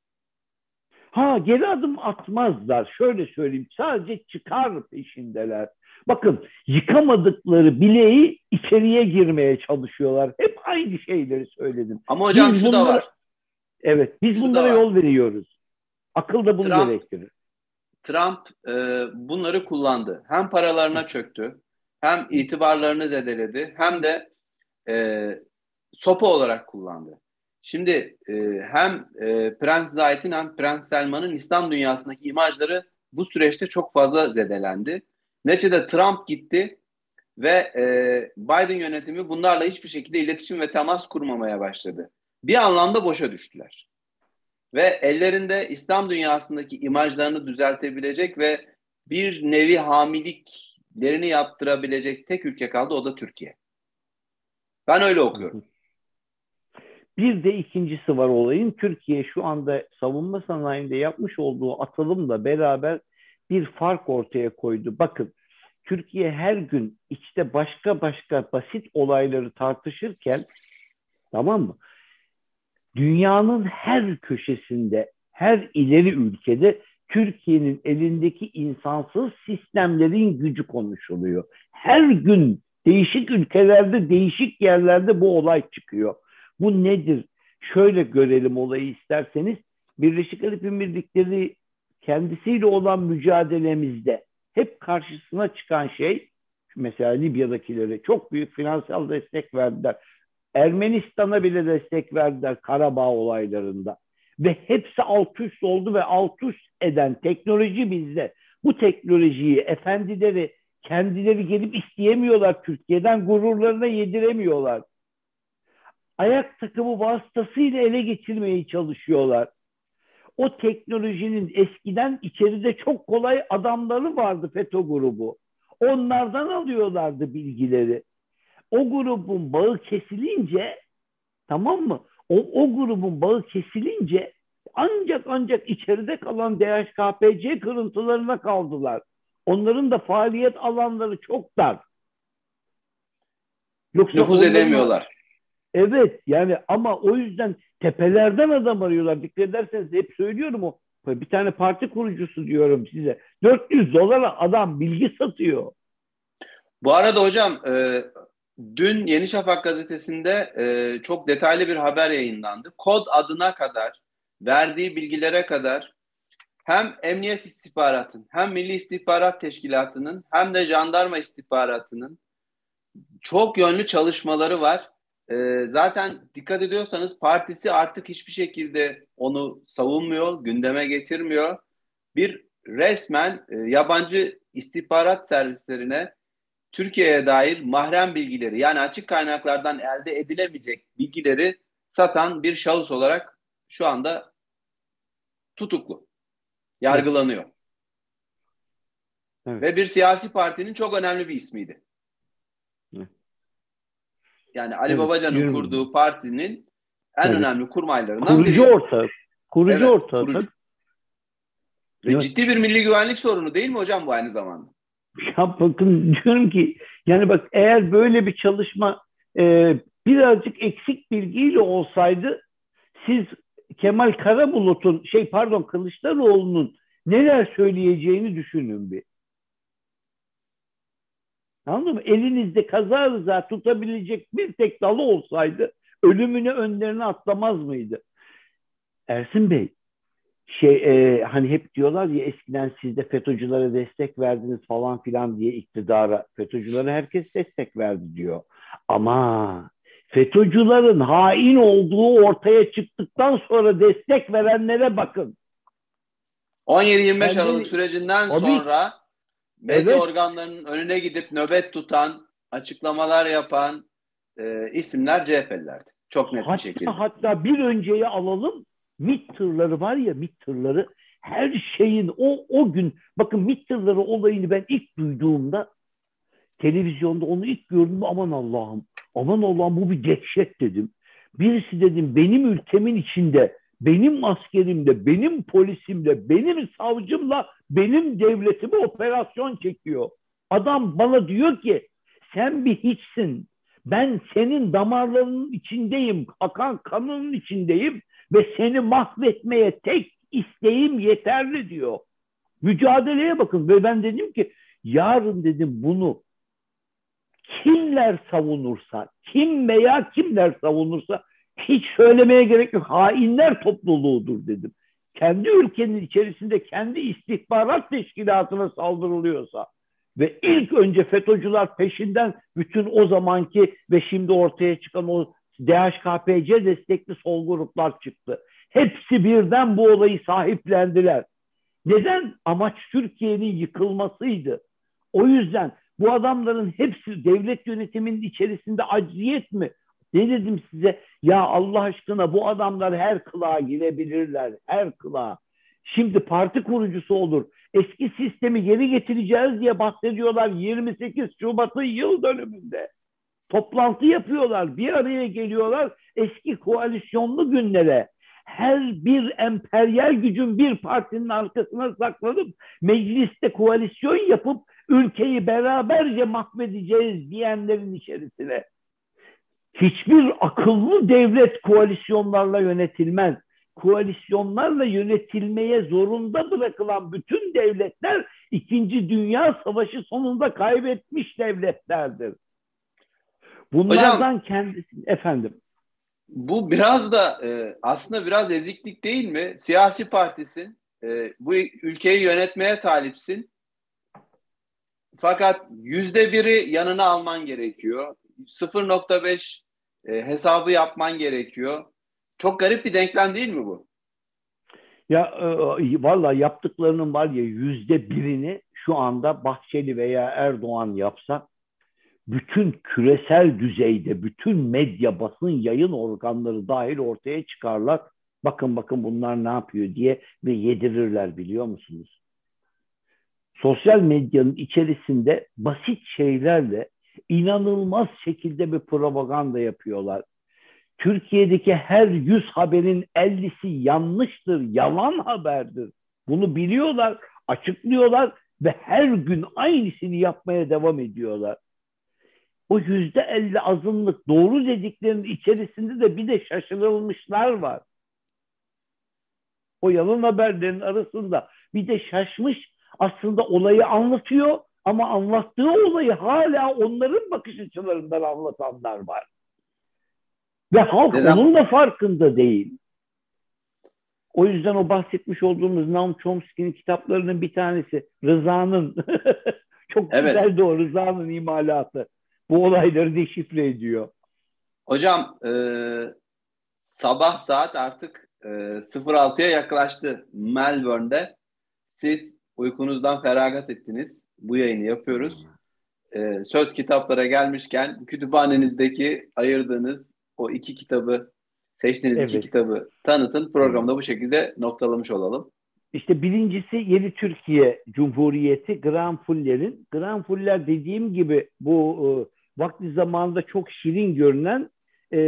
Ha geri adım atmazlar. Şöyle söyleyeyim. Sadece çıkar peşindeler. Bakın yıkamadıkları bileği içeriye girmeye çalışıyorlar. Hep aynı şeyleri söyledim. Ama hocam biz şu bunlara, da var. Evet biz şu bunlara yol veriyoruz. Akıl da bunu Trump, gerektirir. Trump e, bunları kullandı. Hem paralarına çöktü, hem itibarlarını zedeledi, hem de e, sopa olarak kullandı. Şimdi e, hem e, Prens Zayt'in hem Prens Selman'ın İslam dünyasındaki imajları bu süreçte çok fazla zedelendi. Neticede Trump gitti ve e, Biden yönetimi bunlarla hiçbir şekilde iletişim ve temas kurmamaya başladı. Bir anlamda boşa düştüler. Ve ellerinde İslam dünyasındaki imajlarını düzeltebilecek ve bir nevi hamiliklerini yaptırabilecek tek ülke kaldı o da Türkiye. Ben öyle okuyorum. Bir de ikincisi var olayın. Türkiye şu anda savunma sanayinde yapmış olduğu atılımla beraber bir fark ortaya koydu. Bakın Türkiye her gün içte başka başka basit olayları tartışırken tamam mı? Dünyanın her köşesinde, her ileri ülkede Türkiye'nin elindeki insansız sistemlerin gücü konuşuluyor. Her gün değişik ülkelerde, değişik yerlerde bu olay çıkıyor. Bu nedir? Şöyle görelim olayı isterseniz. Birleşik Arap Emirlikleri kendisiyle olan mücadelemizde hep karşısına çıkan şey mesela Libya'dakilere çok büyük finansal destek verdiler. Ermenistan'a bile destek verdiler Karabağ olaylarında. Ve hepsi alt üst oldu ve alt üst eden teknoloji bizde. Bu teknolojiyi efendileri kendileri gelip isteyemiyorlar Türkiye'den gururlarına yediremiyorlar. Ayak takımı vasıtasıyla ele geçirmeye çalışıyorlar o teknolojinin eskiden içeride çok kolay adamları vardı FETÖ grubu. Onlardan alıyorlardı bilgileri. O grubun bağı kesilince tamam mı? O, o grubun bağı kesilince ancak ancak içeride kalan DHKPC kırıntılarına kaldılar. Onların da faaliyet alanları çok dar. Yoksa Nüfuz onların, edemiyorlar. Evet yani ama o yüzden tepelerden adam arıyorlar. Dikkat ederseniz hep söylüyorum o. Bir tane parti kurucusu diyorum size. 400 dolara adam bilgi satıyor. Bu arada hocam e, dün Yeni Şafak gazetesinde e, çok detaylı bir haber yayınlandı. Kod adına kadar, verdiği bilgilere kadar hem Emniyet İstihbaratın, hem Milli İstihbarat Teşkilatı'nın, hem de Jandarma İstihbaratı'nın çok yönlü çalışmaları var e, zaten dikkat ediyorsanız partisi artık hiçbir şekilde onu savunmuyor, gündeme getirmiyor. Bir resmen e, yabancı istihbarat servislerine Türkiye'ye dair mahrem bilgileri yani açık kaynaklardan elde edilemeyecek bilgileri satan bir şahıs olarak şu anda tutuklu, yargılanıyor. Evet. Ve bir siyasi partinin çok önemli bir ismiydi. Yani Ali evet, Babacan'ın yürü. kurduğu partinin en Tabii. önemli kurmaylarından kurucu biri. Ortağı. Kurucu evet, ortağı. Kurucu. Ve evet. ciddi bir milli güvenlik sorunu değil mi hocam bu aynı zamanda? Ya bakın diyorum ki yani bak eğer böyle bir çalışma e, birazcık eksik bilgiyle olsaydı siz Kemal Karabulut'un şey pardon Kılıçdaroğlu'nun neler söyleyeceğini düşünün bir. Anladın mı? Elinizde kaza rıza tutabilecek bir tek dalı olsaydı ölümünü önlerine atlamaz mıydı? Ersin Bey, şey e, hani hep diyorlar ya eskiden siz de FETÖ'cülere destek verdiniz falan filan diye iktidara. FETÖ'cülere herkes destek verdi diyor. Ama FETÖ'cülerin hain olduğu ortaya çıktıktan sonra destek verenlere bakın. 17-25 Aralık sürecinden Tabii, sonra medya evet. organlarının önüne gidip nöbet tutan, açıklamalar yapan e, isimler CHP'lilerdi. Çok net hatta, bir şekilde. Hatta bir önceyi alalım. MİT tırları var ya MİT tırları her şeyin o o gün bakın MİT tırları olayını ben ilk duyduğumda televizyonda onu ilk gördüm aman Allah'ım aman Allah'ım bu bir dehşet dedim. Birisi dedim benim ülkemin içinde benim askerimle, benim polisimle, benim savcımla benim devletime operasyon çekiyor. Adam bana diyor ki sen bir hiçsin. Ben senin damarlarının içindeyim, akan kanının içindeyim ve seni mahvetmeye tek isteğim yeterli diyor. Mücadeleye bakın ve ben dedim ki yarın dedim bunu kimler savunursa, kim veya kimler savunursa hiç söylemeye gerek yok. Hainler topluluğudur dedim. Kendi ülkenin içerisinde kendi istihbarat teşkilatına saldırılıyorsa ve ilk önce FETÖ'cüler peşinden bütün o zamanki ve şimdi ortaya çıkan o DHKPC destekli sol gruplar çıktı. Hepsi birden bu olayı sahiplendiler. Neden? Amaç Türkiye'nin yıkılmasıydı. O yüzden bu adamların hepsi devlet yönetiminin içerisinde acziyet mi? Ne dedim size? Ya Allah aşkına bu adamlar her kılığa girebilirler. Her kılığa. Şimdi parti kurucusu olur. Eski sistemi geri getireceğiz diye bahsediyorlar 28 Şubat'ın yıl dönümünde. Toplantı yapıyorlar. Bir araya geliyorlar eski koalisyonlu günlere. Her bir emperyal gücün bir partinin arkasına saklanıp mecliste koalisyon yapıp ülkeyi beraberce mahvedeceğiz diyenlerin içerisine hiçbir akıllı devlet koalisyonlarla yönetilmez. Koalisyonlarla yönetilmeye zorunda bırakılan bütün devletler İkinci Dünya Savaşı sonunda kaybetmiş devletlerdir. Bunlardan Hocam, kendisi efendim. Bu biraz da e, aslında biraz eziklik değil mi? Siyasi partisin, e, bu ülkeyi yönetmeye talipsin. Fakat yüzde biri yanına alman gerekiyor. 0.5 e, hesabı yapman gerekiyor. Çok garip bir denklem değil mi bu? Ya e, valla yaptıklarının var ya yüzde birini şu anda Bahçeli veya Erdoğan yapsa bütün küresel düzeyde bütün medya basın yayın organları dahil ortaya çıkarlar. Bakın bakın bunlar ne yapıyor diye ve yedirirler biliyor musunuz? Sosyal medyanın içerisinde basit şeylerle inanılmaz şekilde bir propaganda yapıyorlar. Türkiye'deki her yüz haberin 50'si yanlıştır, yalan haberdir. Bunu biliyorlar, açıklıyorlar ve her gün aynısını yapmaya devam ediyorlar. O yüzde elli azınlık doğru dediklerinin içerisinde de bir de şaşırılmışlar var. O yalan haberlerin arasında bir de şaşmış aslında olayı anlatıyor ama anlattığı olayı hala onların bakış açılarından anlatanlar var. Ve halk Neden? onun da farkında değil. O yüzden o bahsetmiş olduğumuz Naum Chomsky'nin kitaplarının bir tanesi Rıza'nın çok evet. güzel de o Rıza'nın imalatı. Bu olayları deşifre ediyor. Hocam e, sabah saat artık e, 06'ya yaklaştı Melbourne'de. Siz uykunuzdan feragat ettiniz. Bu yayını yapıyoruz. Ee, söz kitaplara gelmişken kütüphanenizdeki ayırdığınız o iki kitabı, seçtiğiniz evet. iki kitabı tanıtın. Programda bu şekilde noktalamış olalım. İşte birincisi Yeni Türkiye Cumhuriyeti Graham Fuller'in. Graham Fuller dediğim gibi bu e, vakti zamanında çok şirin görünen, e,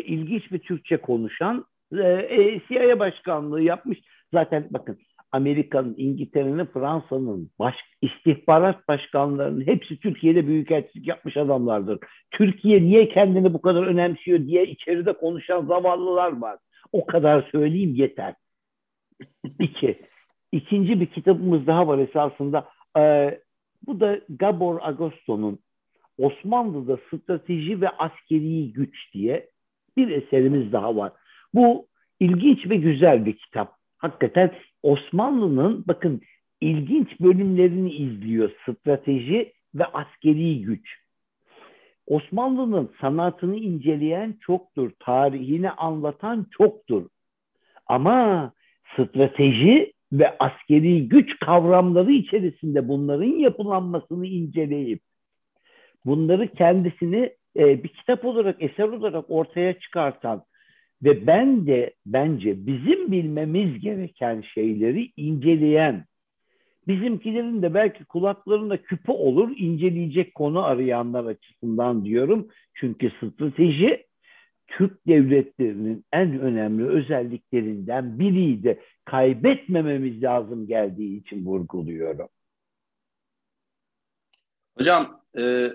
ilginç bir Türkçe konuşan, e, e, CIA başkanlığı yapmış. Zaten bakın Amerika'nın, İngiltere'nin, Fransa'nın baş, istihbarat başkanlarının hepsi Türkiye'de büyükelçilik yapmış adamlardır. Türkiye niye kendini bu kadar önemsiyor diye içeride konuşan zavallılar var. O kadar söyleyeyim yeter. İki. İkinci bir kitabımız daha var esasında. Ee, bu da Gabor Agosto'nun Osmanlı'da Strateji ve Askeri Güç diye bir eserimiz daha var. Bu ilginç ve güzel bir kitap. Hakikaten Osmanlı'nın bakın ilginç bölümlerini izliyor. Strateji ve askeri güç. Osmanlı'nın sanatını inceleyen çoktur. Tarihini anlatan çoktur. Ama strateji ve askeri güç kavramları içerisinde bunların yapılanmasını inceleyip bunları kendisini e, bir kitap olarak, eser olarak ortaya çıkartan ve ben de bence bizim bilmemiz gereken şeyleri inceleyen Bizimkilerin de belki kulaklarında küpe olur inceleyecek konu arayanlar açısından diyorum. Çünkü strateji Türk devletlerinin en önemli özelliklerinden biriydi. Kaybetmememiz lazım geldiği için vurguluyorum. Hocam e,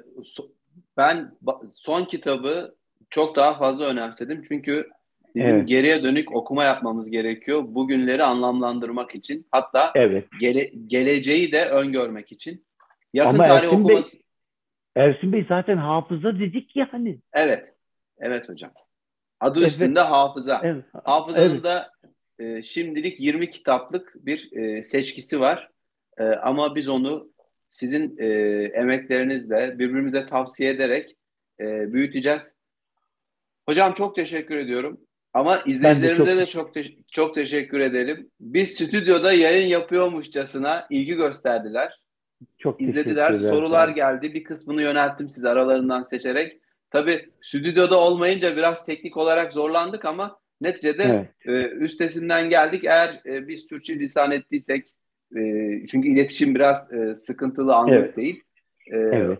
ben son kitabı çok daha fazla önemsedim. Çünkü bizim evet. geriye dönük okuma yapmamız gerekiyor. Bugünleri anlamlandırmak için. Hatta evet. gele, geleceği de öngörmek için. Yakın Ama tarih Ersin okuması... Bey, Ersin Bey zaten hafıza dedik ya hani. Evet. Evet hocam. Adı evet. üstünde hafıza. Evet. Hafızanın evet. da e, şimdilik 20 kitaplık bir e, seçkisi var. E, ama biz onu sizin e, emeklerinizle birbirimize tavsiye ederek e, büyüteceğiz. Hocam çok teşekkür ediyorum. Ama izleyicilerimize de çok de çok, te- çok teşekkür edelim. Biz stüdyoda yayın yapıyormuşçasına ilgi gösterdiler. Çok izlediler. Sorular geldi. Bir kısmını yönelttim size aralarından seçerek. Tabii stüdyoda olmayınca biraz teknik olarak zorlandık ama neticede evet. e, üstesinden geldik. Eğer e, biz Türkçe lisan ettiysek e, çünkü iletişim biraz e, sıkıntılı anlık evet. değil. E, evet.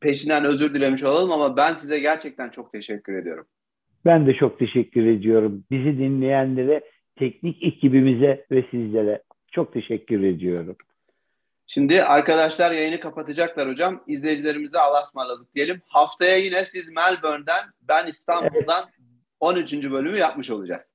Peşinden özür dilemiş olalım ama ben size gerçekten çok teşekkür ediyorum. Ben de çok teşekkür ediyorum. Bizi dinleyenlere, teknik ekibimize ve sizlere çok teşekkür ediyorum. Şimdi arkadaşlar yayını kapatacaklar hocam. İzleyicilerimize Allah'a ısmarladık diyelim. Haftaya yine siz Melbourne'den, ben İstanbul'dan evet. 13. bölümü yapmış olacağız.